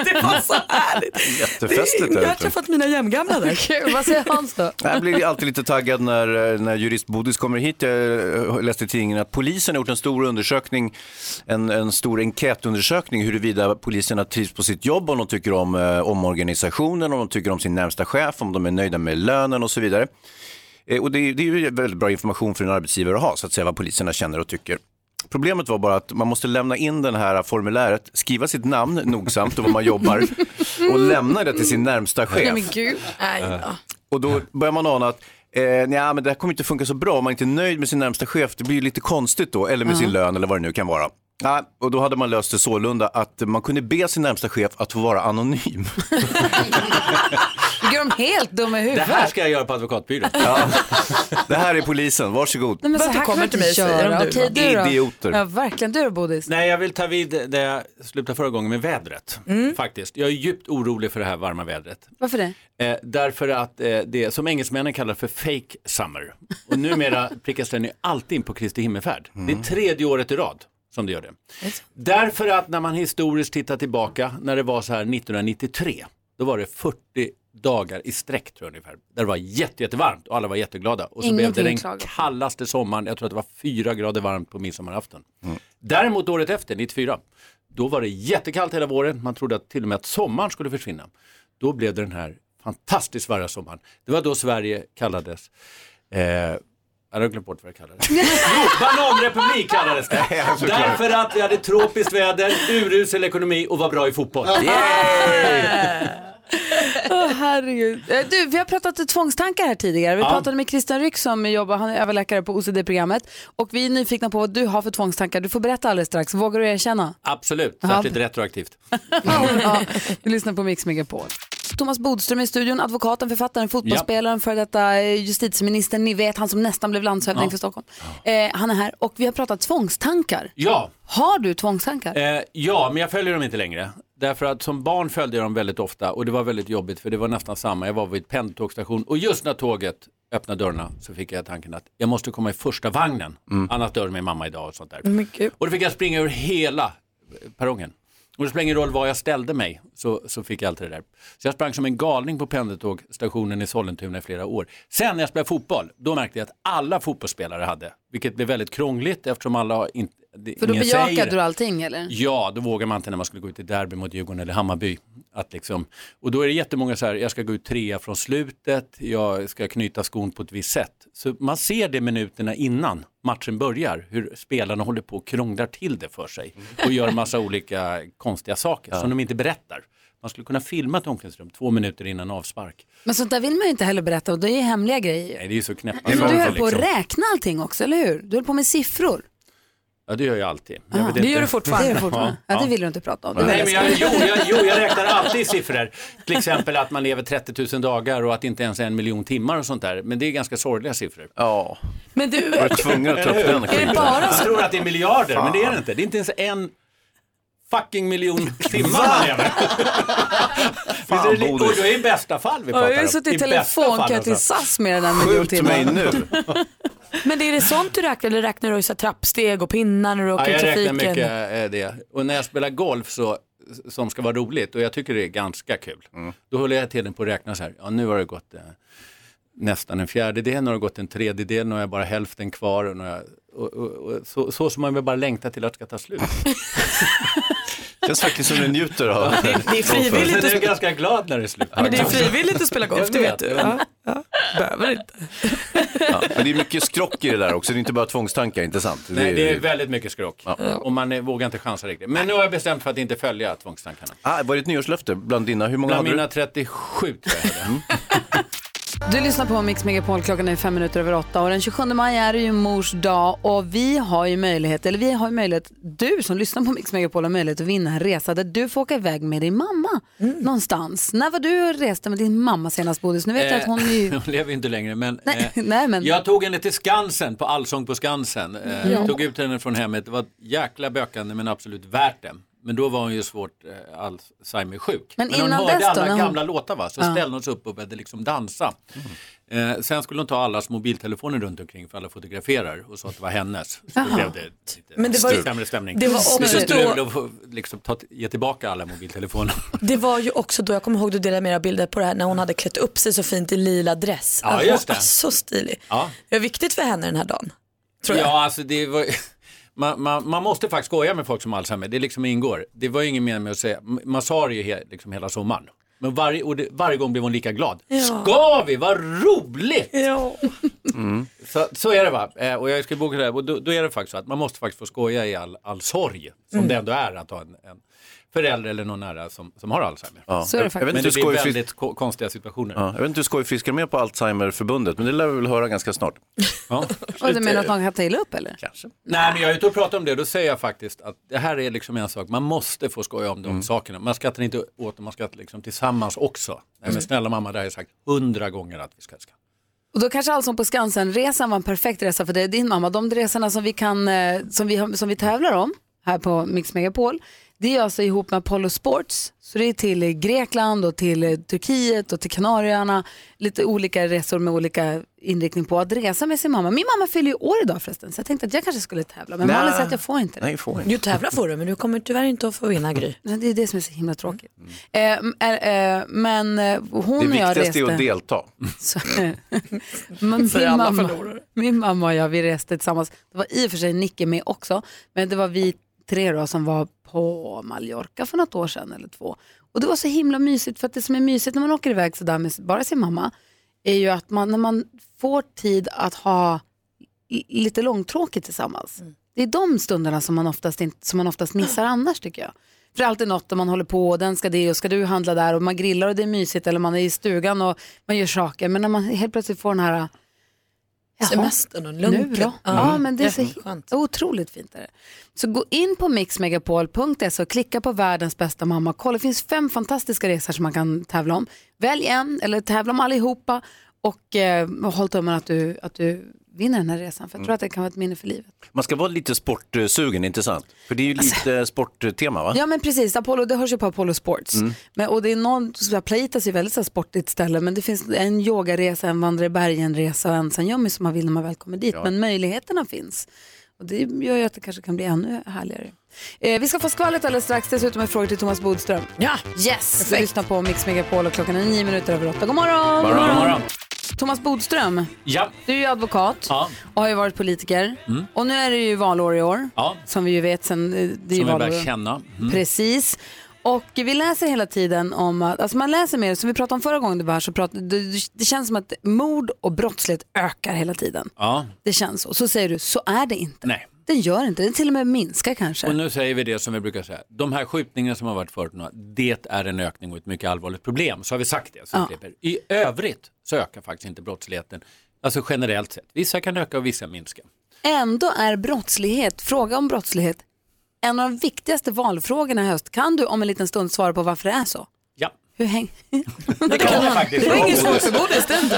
det var så härligt. Jättefestligt jag där har träffat mina jämngamla där. *laughs* Kul. Vad säger Hans då? Jag blir alltid lite taggad när, när jurist Bodis kommer hit. Jag eh, läste i tidningen att polisen har gjort en stor undersökning, en, en stor enkätundersökning huruvida poliserna trivs på sitt jobb, om de tycker om eh, omorganisationen, om de tycker om sin närmsta chef, om de är nöjda med lönen och så vidare. Eh, och det, är- det är ju väldigt bra information för en arbetsgivare att ha, så att säga vad poliserna känner och tycker. Problemet var bara att man måste lämna in det här formuläret, skriva sitt namn nogsamt och var man jobbar och lämna det till sin närmsta chef. Nej men gud. Nej, då. Och då börjar man ana att eh, nja, men det här kommer inte funka så bra om man inte är nöjd med sin närmsta chef. Det blir lite konstigt då, eller med sin lön eller vad det nu kan vara. Ja, och då hade man löst det sålunda att man kunde be sin närmsta chef att få vara anonym. *laughs* *laughs* Gör de helt dumma i Det huvudet? här ska jag göra på advokatbyrån. Ja. *laughs* Det här är polisen, varsågod. Nej, men så här kan kommer man till mig göra. om Okej, du då? Idioter. Ja, verkligen. Du då Bodis? Nej, jag vill ta vid där jag slutade förra gången med vädret. Faktiskt. Jag är djupt orolig för det här varma vädret. Varför det? Eh, därför att eh, det som engelsmännen kallar för fake summer. Och numera *laughs* prickas den ju alltid in på Kristi himmelfärd. Det är tredje året i rad som det gör det. Därför att när man historiskt tittar tillbaka, när det var så här 1993, då var det 40 dagar i sträck tror jag ungefär. Där det var jätte, jättevarmt och alla var jätteglada. Och så blev Ingenting det den klaga på. kallaste sommaren, jag tror att det var fyra grader varmt på midsommarafton. Däremot året efter, 94, då var det jättekallt hela våren. Man trodde att till och med att sommaren skulle försvinna. Då blev det den här fantastiskt varma sommaren. Det var då Sverige kallades eh, jag har glömt bort vad det kallades. *laughs* Jo, bananrepublik kallades det. *laughs* Därför att vi hade tropiskt väder, urusel ekonomi och var bra i fotboll. *laughs* Åh herregud. Eh, Du, vi har pratat tvångstankar här tidigare. Vi Ja. pratade med Christian Ryck som jobbar, han är överläkare på OCD-programmet. Och vi är nyfikna på vad du har för tvångstankar. Du får berätta alldeles strax. Vågar du erkänna? Absolut, Ja. särskilt retroaktivt. *laughs* ja, vi lyssnar på Mix Megapol. Thomas Bodström i studion, advokaten, författaren, fotbollsspelaren, för detta eh, justitieministern, ni vet han som nästan blev landshövding Ja. för Stockholm. Eh, han är här och vi har pratat tvångstankar. Ja, Har du tvångstankar? Eh, ja, men jag följer dem inte längre. Därför att som barn följde jag dem väldigt ofta och det var väldigt jobbigt för det var nästan samma. Jag var vid pendeltågstation och just när tåget öppnade dörrarna så fick jag tanken att jag måste komma i första vagnen. Annars dör min mamma idag och sånt där. Mycket. Och då fick jag springa över hela eh, perrongen. Och det spelar ingen roll var jag ställde mig så, så fick jag allt det där. Så jag sprang som en galning på pendeltågstationen i Sollentuna i flera år. Sen när jag spelade fotboll, då märkte jag att alla fotbollsspelare hade, vilket blev väldigt krångligt eftersom alla inte... det- För då säger bejakade du allting eller? Ja, då vågar man inte när man skulle gå ut i derby mot Djurgården eller Hammarby. Att liksom, och då är det jättemånga så här, jag ska gå ut trea från slutet, jag ska knyta skon på ett visst sätt. Så man ser det minuterna innan matchen börjar, hur spelarna håller på och krånglar till det för sig och gör massa olika konstiga saker som de inte berättar. Man skulle kunna filma ett omklädningsrum två minuter innan avspark. Men sånt där vill man ju inte heller berätta och det är hemliga grejer. Nej, det är ju så knäppa Men du höll på att liksom. räkna allting också, eller hur? Du höll på med siffror. Ja, det gör jag alltid. Jag Ah, vet det inte. gör du fortfarande. Det gör du fortfarande. Ja, det vill du inte prata om. Det Nej, men jag jag, jo, jag, jo, jag räknar alltid i siffror. Till exempel att man lever 30 000 dagar och att det inte ens är en miljon timmar och sånt där. Men det är ganska sorgliga siffror. Ja. Men du, Var du tvungen att ta upp den skiten? Jag tror att det är miljarder, men det är det inte. Det är inte ens en fucking miljon timmar man lever. Fan, Visst är det- och då är i bästa fall vi Ja, pratar jag har ju om. suttit i I bästa fall, telefonkö till alltså. SAS mer än en miljon Skjut timmar. mig nu. Men är det sånt du räknar eller räknar du så trappsteg och pinnar när du åker Ja, i jag räknar trafiken? mycket eh, det. Och när jag spelar golf så, som ska vara roligt och jag tycker det är ganska kul. Då håller jag tiden på att räkna så här, ja nu har det gått eh, nästan en fjärdedel, nu har det gått en tredjedel, nu har jag bara hälften kvar. Och, jag, och, och, och, så, så som man vill bara längta till att det ska ta slut. *laughs* Känns faktiskt som du njuter av Det är Sen frivilligt, är jag att, ganska glad när det är slut. men det är frivilligt att spela golf, det vet du. Ja, ja. Behöver inte. Ja, men det är mycket skrock i det där också, det är inte bara tvångstankar, inte sant? Nej, det är väldigt mycket skrock. Och man vågar inte chansa riktigt. Men nu har jag bestämt för att inte följa tvångstankarna. Ah, var det ett nyårslöfte bland dina? Hur många Bland hade mina du? 37 tror jag det är. Du lyssnar på Mix Megapol, klockan är fem minuter över åtta och den 27 maj är det ju mors dag och vi har ju möjlighet, eller vi har ju möjlighet, du som lyssnar på Mix Megapol har möjlighet att vinna en resa där du får åka iväg med din mamma någonstans. När var du och reste med din mamma senast Bodis? Nu vet jag att hon ju... *laughs* hon lever inte längre men, Nej, eh, *laughs* nej, men- jag tog henne till Skansen på Allsång på Skansen. Eh, Ja. Tog ut henne från hemmet, det var jäkla bökande men absolut värt det. Men då var hon ju svårt eh, Alzheimer-sjuk. Men hon innan hörde dess då, alla när hon- gamla låtar va? så Ja. ställde hon sig upp och började liksom dansa. Eh, sen skulle hon ta allas mobiltelefoner runt omkring för alla fotograferar och sa att det var hennes. Så Jaha. då blev det lite Men det var ju- sämre stämning. det var också då- skulle då få liksom, ta, ge tillbaka alla mobiltelefoner. Det var ju också då, jag kommer ihåg du delade av bilder på det här, när hon hade klätt upp sig så fint i lila dress. Ja, Alltså, just det. var Så stilig. Ja. Det var viktigt för henne den här dagen. Tror jag. Ja, alltså det var... Man, man, man måste faktiskt skoja med folk som har Alzheimer, det liksom ingår. Det var ju ingen mening med att säga, man sa det ju he, liksom hela sommaren. Men varje, och det, varje gång blev hon lika glad. Ja. Ska vi? Vad roligt! Ja. Så, så är det va. Eh, och jag ska boka det här. Och då, då är det faktiskt så att man måste faktiskt få skoja i all, all sorg. Som Mm. det ändå är att ha en, en förälder eller någon nära som, som har Alzheimer. Ja. Så är det faktiskt. Men det blir väldigt ko- konstiga situationer. Ja, jag vet inte hur skojfiskar med på Alzheimerförbundet, men det lär vi väl höra ganska snart. *laughs* Ja. *laughs* Och du menar att någon kan ta illa upp eller? Kanske. Nej, men jag är ute och pratar om det och då säger jag faktiskt att det här är liksom en sak, man måste få skoja om de Mm. sakerna. Man skrattar inte åt dem, man skrattar liksom tillsammans också. Nej, men snälla mamma, det har jag sagt hundra gånger att vi ska skratta. Och då kanske Allsång på Skansen-resan var en perfekt resa för dig, din mamma. De resorna som vi, kan, eh, som vi, som vi tävlar om här på Mix Megapol, det är alltså ihop med Apollo Sports. Så det är till Grekland och till eh, Turkiet och till Kanarieöarna. Lite olika resor med olika inriktning på att resa med sin mamma. Min mamma fyller ju år idag förresten, så jag tänkte att jag kanske skulle tävla. Men. Malin säger att jag får inte det. Nej, får inte. Du tävlar får du, men du kommer tyvärr inte att få vinna Gry. *laughs* Nej, Det är det som är så himla tråkigt. Eh, m- eh, eh, men eh, hon Det och jag viktigaste reste... är att delta. *laughs* Så, *laughs* men min, alla mamma, min mamma och jag, vi reste tillsammans. Det var i och för sig Nicke med också, men det var vi tre då som var på Mallorca för något år sedan eller två. Och det var så himla mysigt, för att det som är mysigt när man åker iväg sådär med bara sin mamma, är ju att man, när man får tid att ha lite långtråkigt tillsammans. Det är de stunderna som man, oftast inte, som man oftast missar *clears throat* annars tycker jag. För det är alltid något där man håller på och den ska det och ska du handla där och man grillar och det är mysigt eller man är i stugan och man gör saker. Men när man helt plötsligt får den här Jaha, Semestern och nu lunken. då? Ja, men det är så Jätteskönt. otroligt fint. Är det. Så gå in på mixmegapol.se och klicka på världens bästa mamma. Kolla, det finns fem fantastiska resor som man kan tävla om. Välj en eller tävla om allihopa och eh, håll tummen att du, att du vinner den här resan. För jag tror att det kan vara ett minne för livet. Man ska vara lite sportsugen, inte sant? För det är ju lite sporttema va? Ja men precis, Apollo, det hörs ju på Apollo Sports. Mm. Men, och det är någon, Plaitas är ju väldigt så här, sportigt ställe men det finns en yogaresa, en vandra i bergen-resa och en sanyomi som man vill när man väl kommer dit. Ja. Men möjligheterna finns. Och det gör ju att det kanske kan bli ännu härligare. Eh, vi ska få skvallret alldeles strax, dessutom en fråga till Thomas Bodström. Ja, Yes! Vi lyssnar på Mix Megapol och klockan är nio minuter över åtta. God morgon! God morgon, god morgon. Thomas Bodström, Ja, du är ju advokat ja, och har ju varit politiker. Mm. Och nu är det ju valår i år, ja. som vi ju vet sen. eh, Det är ju som vi valår. börjar känna. Mm. Precis. Och vi läser hela tiden om att, alltså man läser mer, som vi pratade om förra gången du var här, så prat, det, det känns som att mord och brottslighet ökar hela tiden. Ja, Det känns så. Så säger du, så är det inte. nej. Det gör inte, det till och med minskar kanske. Och nu säger vi det som vi brukar säga. De här skjutningarna som har varit förut, det är en ökning och ett mycket allvarligt problem. Så har vi sagt det. Så Ja. I övrigt så ökar faktiskt inte brottsligheten. Alltså generellt sett. Vissa kan öka och vissa minska. Ändå är brottslighet, fråga om brottslighet, en av de viktigaste valfrågorna i höst. Kan du om en liten stund svara på varför det är så? Hur häng... Det kan jag faktiskt. Det är inget svårt för Bodis, det är inte.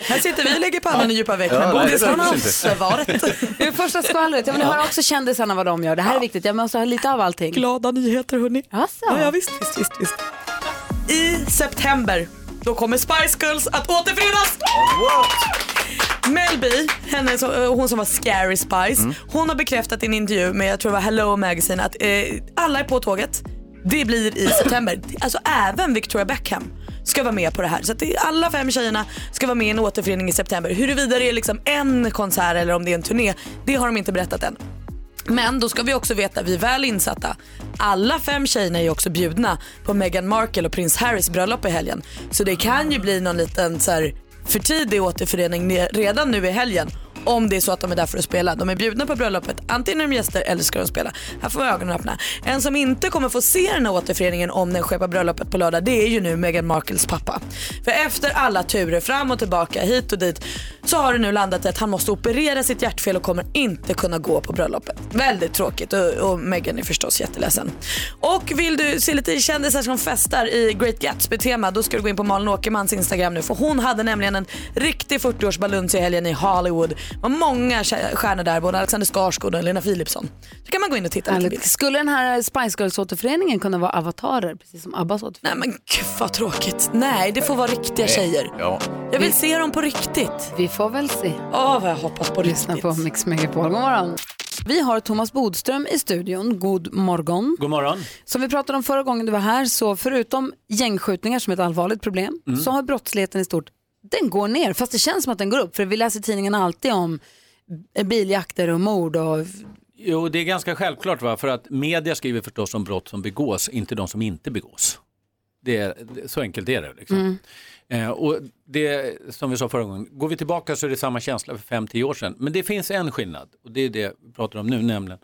Här sitter vi och lägger pannan i djupa veck, men Bodis det han har svaret. Det är första skvallret. Jag vill höra också kändisarna vad de gör. Det här är viktigt. Jag måste ha lite av allting. Glada nyheter hörni. Alltså. Ja, ja visst, visst, visst, visst. I september, då kommer Spice Girls att återförenas. Mel B, henne som, eh, hon som var Scary Spice, Mm. hon har bekräftat i en intervju med, jag tror det var Hello Magazine, att eh, alla är på tåget. Det blir i september. Alltså även Victoria Beckham ska vara med på det här. Så att alla fem tjejerna ska vara med i en återförening i september. Huruvida det är liksom en konsert eller om det är en turné, det har de inte berättat än. Men då ska vi också veta, vi är väl insatta, alla fem tjejerna är också bjudna på Meghan Markle och prins Harrys bröllop i helgen. Så det kan ju bli någon liten så här, för tidig återförening redan nu i helgen. Om det är så att de är där för att spela. De är bjudna på bröllopet, antingen är de gäster eller ska de spela. Här får vi ögonen öppna. En som inte kommer få se den här återföreningen om den sker på bröllopet på lördag, det är ju nu Meghan Markles pappa. För efter alla turer fram och tillbaka, hit och dit, så har det nu landat i att han måste operera sitt hjärtfel och kommer inte kunna gå på bröllopet. Väldigt tråkigt och, och Meghan är förstås jätteledsen. Och vill du se lite kändisar som festar i Great Gatsby-tema, då ska du gå in på Malin Åkermans Instagram nu. För hon hade nämligen en riktig 40-årsbaluns i helgen i Hollywood. Var många stjärnor där, både Alexander Skarsgård och Lena Philipsson. Så kan man gå in och titta lite Härligt. Skulle den här Spice Girls-återföreningen kunna vara avatarer, precis som Abbas återförening? Nej men gud vad tråkigt. Nej, det får vara riktiga tjejer. Ja. Jag vill se dem på riktigt. Vi får väl se. Åh, vad jag hoppas på Lyssna riktigt. på Mix Megapol. God morgon. Vi har Thomas Bodström i studion. God morgon. God morgon. Som vi pratade om förra gången du var här, så förutom gängskjutningar som är ett allvarligt problem, Mm. så har brottsligheten i stort, den går ner. Fast det känns som att den går upp. För vi läser tidningen alltid om biljakter och mord och Jo, det är ganska självklart va? för att media skriver förstås om brott som begås, inte de som inte begås. Det är, så enkelt är det. Liksom. Mm. Eh, och det som vi sa förra gången, går vi tillbaka så är det samma känsla för 5-10 år sedan. Men det finns en skillnad och det är det vi pratar om nu, nämligen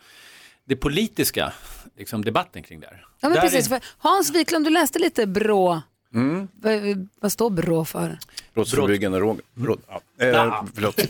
det politiska, liksom debatten kring det här. Ja, men Där precis. är- Hans Wiklund, du läste lite BRÅ. Mm. Vad, vad står BRÅ för? Brottsförebyggande råd. råd. Ja. Eh, förlåt.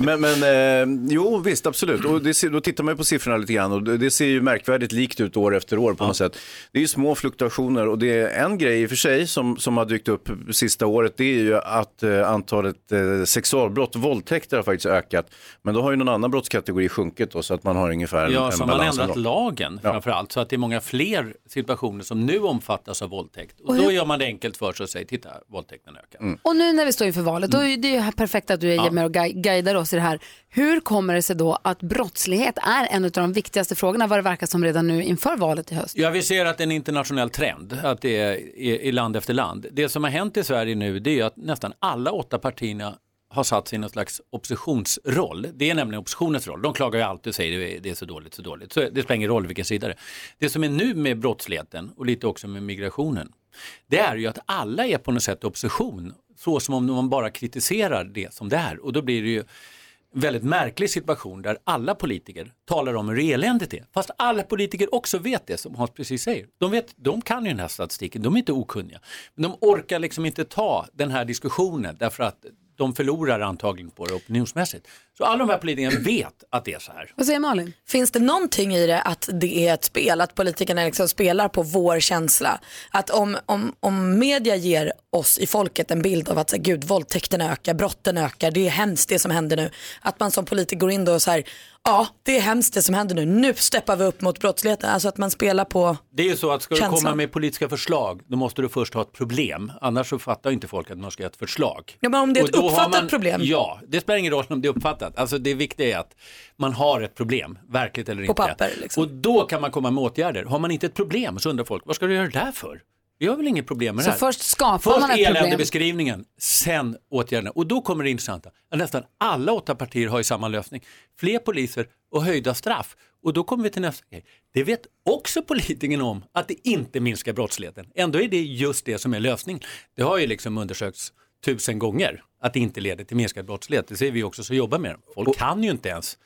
Men, men eh, jo, visst, absolut. Och det ser, då tittar man ju på siffrorna lite grann och det ser ju märkvärdigt likt ut år efter år på något sätt. Det är ju små fluktuationer och det är en grej i och för sig som, som har dykt upp sista året, det är ju att eh, antalet eh, sexualbrott, våldtäkter har faktiskt ökat. Men då har ju någon annan brottskategori sjunkit då, så att man har ungefär en, Ja, en som man balans. ändrat lagen framförallt så att det är många fler situationer som nu omfattas av våldtäkt. Och Och då hur- gör man det enkelt för sig och säger, titta, våldtäkten ökar. Och nu när vi står inför valet, är det ju här perfekt att du är med och gui- guidar oss i det här. Hur kommer det sig då att brottslighet är en av de viktigaste frågorna, vad det verkar som redan nu inför valet i höst? Ja, vi ser att det är en internationell trend, att det är i, land efter land. Det som har hänt i Sverige nu, det är att nästan alla åtta partierna har satt sig i någon slags oppositionsroll. Det är nämligen oppositionens roll. De klagar ju alltid och säger är- det är så dåligt, så dåligt. Så det spelar ingen roll vilken sida det är. Det som är nu med brottsligheten och lite också med migrationen, det är ju att alla är på något sätt opposition. Så som om man bara kritiserar det som det är. Och då blir det ju en väldigt märklig situation där alla politiker talar om hur eländigt det är. Fast alla politiker också vet det som Hans precis säger. De, vet, de kan ju den här statistiken, de är inte okunniga. Men de orkar liksom inte ta den här diskussionen därför att de förlorar antagligen på det opinionsmässigt. Så alla de här politikerna vet att det är så här. Vad säger Malin? Finns det någonting i det att det är ett spel, att politikerna liksom spelar på vår känsla? Att om, om, om media ger oss i folket en bild av att så här, gud, våldtäkten ökar, brotten ökar, det är hemskt det som händer nu. Att man som politiker går in då och så här, ja det är hemskt det som händer nu, nu steppar vi upp mot brottsligheten. Alltså att man spelar på Det är ju så att ska du Känslan. komma med politiska förslag, då måste du först ha ett problem. Annars så fattar inte folk att man ska ha ett förslag. Ja, men om det är ett uppfattat problem? Ja, det spelar ingen roll om det är uppfattat. Alltså det viktiga är att man har ett problem, verkligt eller inte. papper, liksom. Och då kan man komma med åtgärder. Har man inte ett problem så undrar folk, vad ska du göra det där för? Vi har väl inget problem med Så det här. först skapar Först man ett problem. eländebeskrivningen, sen åtgärderna. Och då kommer det intressanta. Nästan alla åtta partier har ju samma lösning. Fler poliser och höjda straff. Och då kommer vi till nästa grej. Det vet också politikerna om att det inte minskar brottsligheten. Ändå är det just det som är lösningen. Det har ju liksom undersökts tusen gånger att det inte leder till minskad brottslighet. Det ser vi också som jobbar med det. Folk kan ju inte ens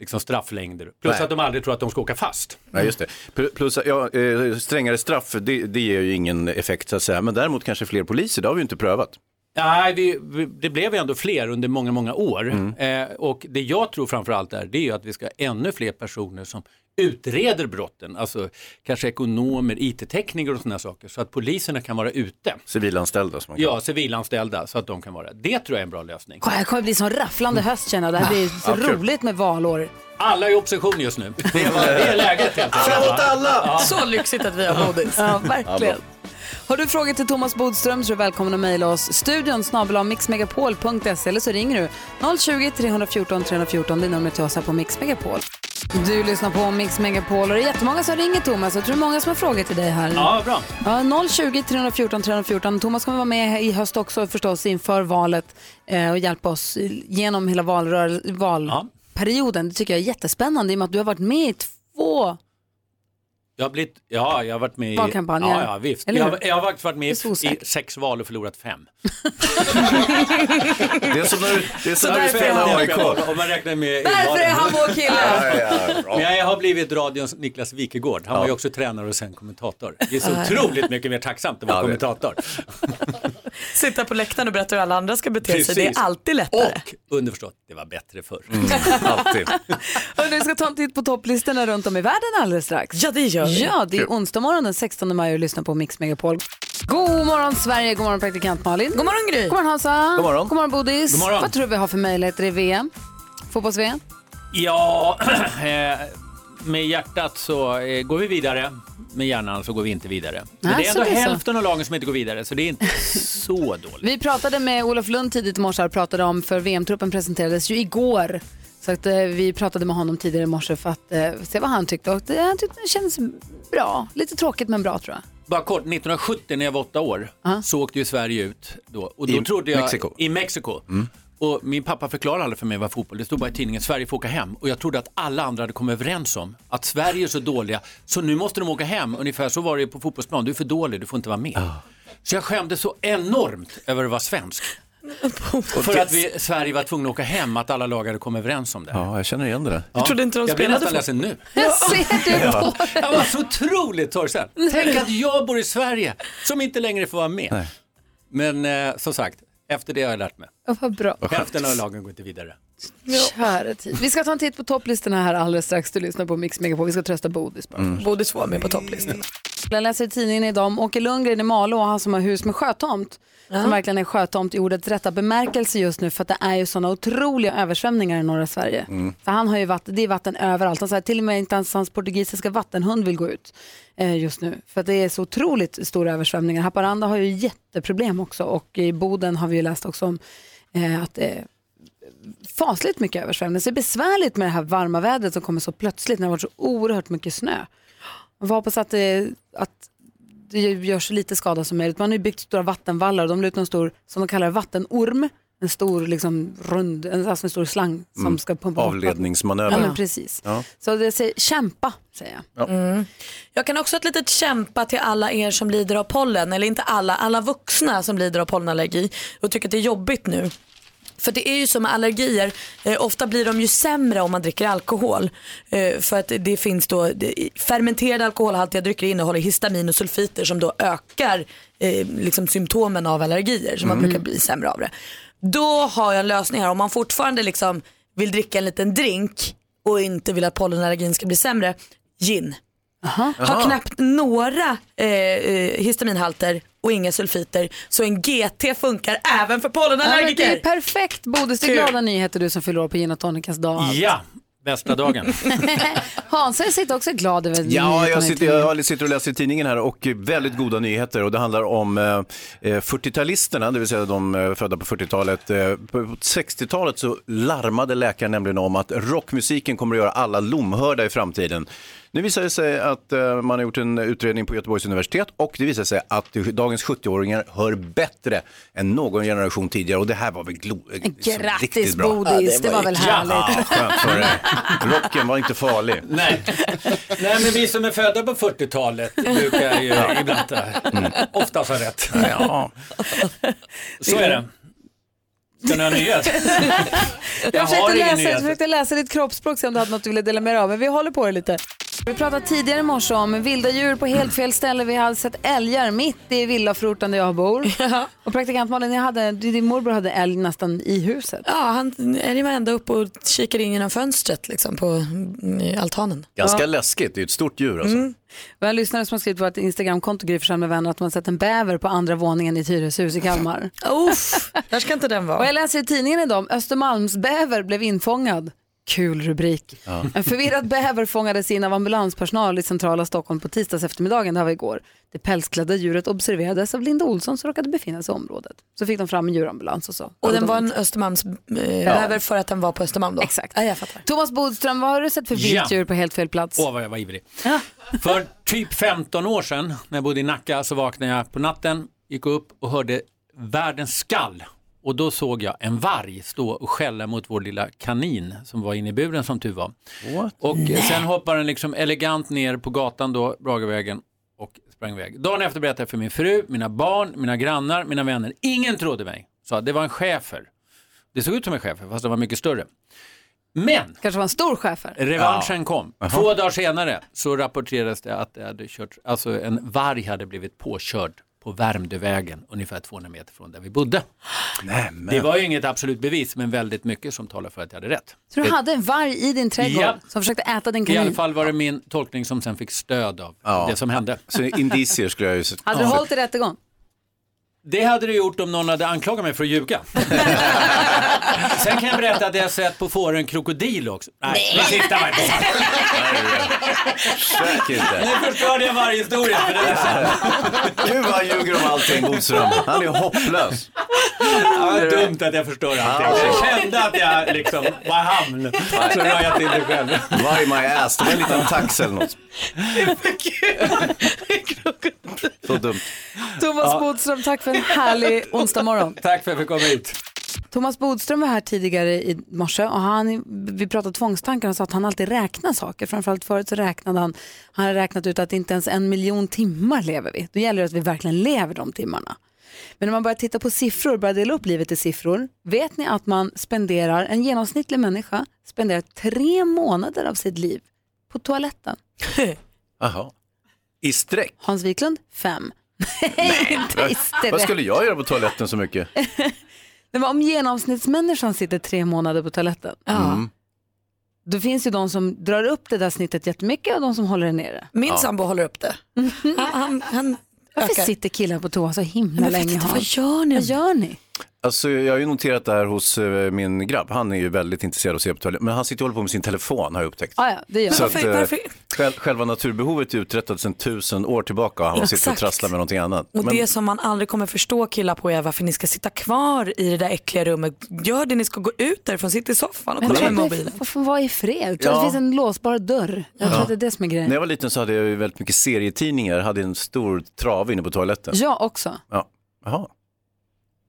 liksom strafflängder. Plus Nej. att de aldrig tror att de ska åka fast. Nej, just det. Pl- Plus, ja, eh, strängare straff, det, det ger ju ingen effekt så att säga. Men däremot kanske fler poliser, det har vi ju inte prövat. Nej, vi, vi, det blev ju ändå fler under många, många år. Mm. Eh, och det jag tror framförallt är, det är ju att vi ska ha ännu fler personer som utreder brotten. Alltså kanske ekonomer, IT-tekniker och sådana saker. Så att poliserna kan vara ute. Civilanställda som man kan. Ja, civilanställda så att de kan vara det. Tror jag är en bra lösning. Det kommer bli sån rafflande höst känner jag. Det här blir *laughs* så Ja, kul. roligt med valår. Alla är i opposition just nu. Det *laughs* är, det är läget helt enkelt. Framåt alla! Ja. Så lyxigt att vi har bodis. Ja, verkligen. Har du frågor till Thomas Bodström så är du välkommen att mejla oss. Studion snabel mixmegapol.se eller så ringer du 020-314 314. Det är numret till oss här på Mix Megapol. Du lyssnar på Mix Megapol och det är jättemånga som ringer Thomas. Jag tror det är många som har frågor till dig här. Ja, bra. Ja, 020 314 314. Thomas kommer vara med i höst också förstås inför valet eh, och hjälpa oss genom hela valrör- valperioden. Det tycker jag är jättespännande i och med att du har varit med i två Jag har, blivit, ja, jag har varit med i... Valkampanjer. Ja, ja, visst. Eller Jag, jag har faktiskt varit med i, i sex val och förlorat fem. *laughs* Det är som när du, det är som Så när du spelar AIK. Om man räknar med Därför är han vår kille. Ja, ja. Men jag har blivit radions Niklas Wikegård. Han var ju också tränare och sen kommentator. Det är så otroligt mycket mer tacksamt att vara kommentator. *laughs* Sitta på läktaren och berätta hur alla andra ska bete sig, det Precis. är alltid lättare. Och underförstått, det var bättre förr. *laughs* Alltid. *laughs* Hörrni, vi ska ta en titt på topplistorna runt om i världen alldeles strax. Ja, det gör vi. Ja, det är onsdag morgon den 16 maj och lyssnar på Mix Megapol. God morgon Sverige, god morgon praktikant Malin. God morgon Gry. God morgon Hansa. God morgon. God morgon Bodis. God morgon. Vad tror du vi har för möjligheter i VM? Fotbolls-VM? Ja, *clears throat* eh, med hjärtat så eh, går vi vidare. Med hjärnan så går vi inte vidare. Men det är ändå det är så. hälften av lagen som inte går vidare, så det är inte *laughs* så dåligt. Vi pratade med Olof Lund tidigt i morse och pratade om, för VM-truppen presenterades ju igår. Så att, eh, vi pratade med honom tidigare i morse för att eh, se vad han tyckte. Och det, han tyckte det kändes bra. Lite tråkigt men bra tror jag. Bara kort, 1970 när jag var åtta år så åkte ju Sverige ut då. Och då I trodde jag, Mexiko. I Mexiko. Och min pappa förklarade aldrig för mig vad fotboll, det stod bara i tidningen Sverige får åka hem. Och jag trodde att alla andra hade kommit överens om att Sverige är så dåliga så nu måste de åka hem. Ungefär så var det på fotbollsplan, du är för dålig, du får inte vara med. Så jag skämdes så enormt över att vara svensk. *laughs* för att vi, Sverige var tvungna att åka hem, att alla lag hade kommit överens om det. Ja, jag känner igen det där. Jag trodde inte de jag blir spelade nästan ledsen nu. *laughs* Jag ser det på Jag var så otroligt torrsen. Tänk att jag bor i Sverige som inte längre får vara med. Nej. Men eh, som sagt, efter det har jag lärt mig. Ja, Vad bra. Hälften av lagen går inte vidare. Kära tid. Vi ska ta en titt på topplistorna här alldeles strax. Du lyssnar på Mix Megapol. Vi ska trösta Bodis bara. Bodis var med på topplistan. Jag läser i tidningen idag om Åke Lundgren i Malå, han som har hus med sjötomt. Som verkligen är sjötomt i ordets rätta bemärkelse just nu för att det är ju sådana otroliga översvämningar i norra Sverige. För han har ju vatten, det är vatten överallt. Han säger till och med inte ens hans portugisiska vattenhund vill gå ut eh, just nu. För att det är så otroligt stora översvämningar. Haparanda har ju jätteproblem också och i Boden har vi ju läst också om eh, att det är fasligt mycket översvämning. Så det är besvärligt med det här varma vädret som kommer så plötsligt när det har varit så oerhört mycket snö. Man får hoppas att det, att det gör så lite skada som möjligt. Man har ju byggt stora vattenvallar och de la ut en stor, som de kallar vattenorm. En stor liksom, rund, en, alltså en stor slang som Mm. ska pumpa. Avledningsmanöver. Ja, precis. Ja. Så det säger, kämpa, säger jag. Mm. Jag kan också ha ett litet kämpa till alla er som lider av pollen, eller inte alla, alla vuxna som lider av pollenallergi och tycker att det är jobbigt nu. För det är ju som med allergier, eh, ofta blir de ju sämre om man dricker alkohol. Eh, för att det finns då, fermenterade alkoholhaltiga drycker innehåller histamin och sulfiter som då ökar eh, liksom symptomen av allergier, så man Mm. brukar bli sämre av det. Då har jag en lösning här, om man fortfarande liksom vill dricka en liten drink och inte vill att pollenallergin ska bli sämre, gin. Har Aha. knappt några eh, eh, histaminhalter och inga sulfiter. Så en GT funkar även för Ja, men det är pollenallergiker. perfekt, Bodis. Det är glada nyheter du som fyller år på gin och tonicas dag. Ja, bästa dagen. *laughs* Hansa sitter också glad över Ja, jag sitter, jag sitter och läser i tidningen här och väldigt goda nyheter och det handlar om eh, eh, 40-talisterna, det vill säga de eh, födda på 40-talet. Eh, på 60-talet så larmade läkaren nämligen om att rockmusiken kommer att göra alla lomhörda i framtiden. Nu visar det sig att eh, man har gjort en utredning på Göteborgs universitet och det visar sig att dagens 70-åringar hör bättre än någon generation tidigare och det här var väl glo- liksom Grattis riktigt bra. Bodis, det var väl härligt. Ja, skönt för dig. Rocken var inte farlig. Nej. Nej, men vi som är födda på 40-talet brukar ju ibland mm. oftast ha rätt. Ja. Så är det. Ska ni ha nyhet? Jag Jag försökte, läsa, jag försökte läsa ditt kroppsspråk se om du hade något du ville dela med dig av, men vi håller på det lite. Vi pratade tidigare i morse om vilda djur på helt fel ställe. Vi hade sett älgar mitt i villaförorten där jag bor. *laughs* Och praktikant Malin, ni hade, din morbror hade älg nästan i huset. Ja, han är ju ända upp och kikar in genom fönstret liksom, på altanen. Ganska Ja. läskigt, det är ett stort djur alltså. Mm. Och jag lyssnare som har skrivit på ett Instagramkonto, Gry med vänner, att man har sett en bäver på andra våningen i ett hyreshus i Kalmar. *laughs* Uff, där ska inte den vara. Och jag läser i tidningen idag om Östermalmsbäver blev infångad. Kul rubrik. En förvirrad bäver fångades in av ambulanspersonal i centrala Stockholm på tisdags eftermiddagen, det här var igår. Det pälsklädda djuret observerades av Linda Olsson som råkade befinna sig i området. Så fick de fram en djurambulans och så. Och den var en Östermalmsbäver för att den var på Östermalm då? Exakt. Ja, jag fattar. Thomas Bodström, vad har du sett för vilt Ja. djur på helt fel plats? Åh, vad jag var ivrig. För typ 15 år sedan när jag bodde i Nacka så vaknade jag på natten, gick upp och hörde världens skall. Och då såg jag en varg stå och skälla mot vår lilla kanin som var inne i buren som tur var. Och Nej. sen hoppar den liksom elegant ner på gatan då, Bragavägen och sprang iväg. Dagen efter berättade jag för min fru, mina barn, mina grannar, mina vänner. Ingen trodde mig. Sa det var en schäfer. Det såg ut som en schäfer fast den var mycket större. Men Kanske var en stor schäfer? Revanschen kom. Två dagar senare så rapporterades det att det hade kört, alltså en varg hade blivit påkörd på Värmdövägen, ungefär 200 meter från där vi bodde. Det var ju inget absolut bevis, men väldigt mycket som talar för att jag hade rätt. Så du hade en varg i din trädgård Ja. som försökte äta din I kanin? alla fall var det min tolkning som sen fick stöd av det som hände. Så indicier skulle jag ju. Hade du hållit i rättegång? Det hade det gjort om någon hade anklagat mig för att ljuga. *laughs* Sen kan jag berätta att jag har sett på fåren en krokodil också. Nej, det sista var Säkert inte. Nu förstörde jag varje historia. För det är sant. Gud vad han ljuger om allting Bodström. Han är hopplös. Ja, vad dumt att jag förstör allting. Jag kände att jag liksom var hamn. Så la jag till det själv. Varg my ass, det var en liten tax eller något. Så dumt. Thomas Ja. Bodström, tack för en härlig *laughs* onsdag morgon. Tack för att jag fick komma hit. Thomas Bodström var här tidigare i morse och han, vi pratade tvångstankar och sa att han alltid räknar saker. Framförallt förut så räknade han, han har räknat ut att inte ens en miljon timmar lever vi. Då gäller det att vi verkligen lever de timmarna. Men när man börjar titta på siffror, börjar dela upp livet i siffror, vet ni att man spenderar, en genomsnittlig människa spenderar tre månader av sitt liv på toaletten. *laughs* Jaha. I sträck? Hans Wiklund, fem. *laughs* Nej, inte i sträck. Vad skulle jag göra på toaletten så mycket? *laughs* Det var om genomsnittsmänniskan sitter tre månader på toaletten. Mm. Då finns ju de som drar upp det där snittet jättemycket och de som håller det nere. Min Ja. sambo håller upp det. *laughs* Han, han, han Varför ökar. sitter killar på toa så himla Men länge? inte, Hans? vad gör ni? Vad gör ni? Alltså, jag har ju noterat det här hos eh, min grabb. Han är ju väldigt intresserad av att se på toaletten. Men han sitter och håller på med sin telefon har jag upptäckt. Ah, ja, det gör Så jag. att, Varför- eh, varför- själv, själva naturbehovet är uträttat sedan tusen år tillbaka och han sitter och Exakt. trasslar med någonting annat. Och Men- det som man aldrig kommer förstå killar på är varför ni ska sitta kvar i det där äckliga rummet. Gör det, ni ska gå ut därifrån, sitt i soffan och kolla med mobilen. få vara i fred. Ja. det finns en låsbar dörr. Jag tror Ja. att det är det som är grejen. När jag var liten så hade jag ju väldigt mycket serietidningar. hade en stor trave inne på toaletten. Jag också. Ja. Jaha.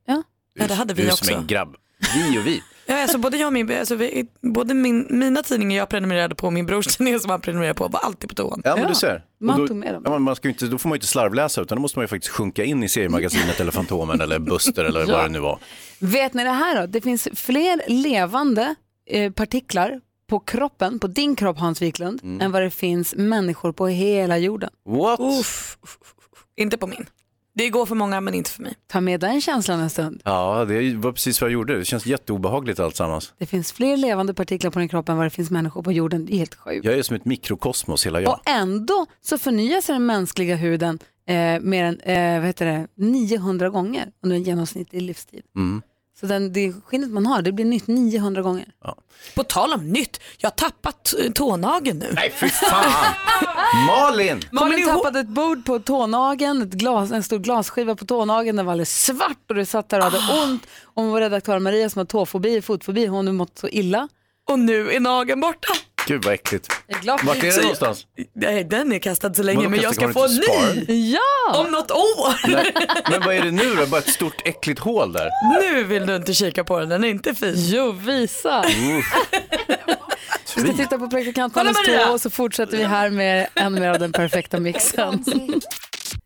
Ja. Ja, det hade vi du är också. som en grabb. Vi och vi. Ja, alltså både jag och min, alltså vi, både min, mina tidningar jag prenumererade på och min brors tidningar som han prenumererade på var alltid på toan. Ja, men du ser. man Och tog med dem. Ja, man ska inte, då får man ju inte slarvläsa utan då måste man ju faktiskt sjunka in i seriemagasinet *laughs* eller Fantomen eller Buster eller Ja. vad det nu var. Vet ni det här då? Det finns fler levande eh, partiklar på kroppen, på din kropp Hans Wiklund, Mm. än vad det finns människor på hela jorden. What? Uff, uff, uff. Inte på min. Det går för många men inte för mig. Ta med den känslan en stund. Ja, det var precis vad jag gjorde. Det känns jätteobehagligt alltsammans. Det finns fler levande partiklar på din kropp än vad det finns människor på jorden. Det är helt sjukt. Jag är som ett mikrokosmos hela jag. Och ändå så förnyar sig den mänskliga huden eh, mer än eh, vad heter det, 900 gånger under en genomsnittlig livstid. Mm. Så den, det skinnet man har, det blir nytt 900 gånger. På tal om nytt, jag har tappat eh, tånageln nu. Nej fy fan! Malin! Malin tappade ett bord på tånageln, ett glas, en stor glasskiva på tånageln, den var alldeles svart och du satt där och hade ont. Och vår redaktör Maria som har tåfobi, fotfobi, hon har mått så illa. Och nu är nageln borta. Gud vad äckligt. Vart är det. det någonstans? Nej, den är kastad så länge Vadå men jag ska få en inte ny. Ja! Om något år. Nej. Men vad är det nu då? Bara ett stort äckligt hål där? Nu vill du inte kika på den, den är inte fin. Jo, visa. Vi ska titta på praktikant Kolla, Malins Maria! tå och så fortsätter vi här med ännu mer av den perfekta mixen. *laughs*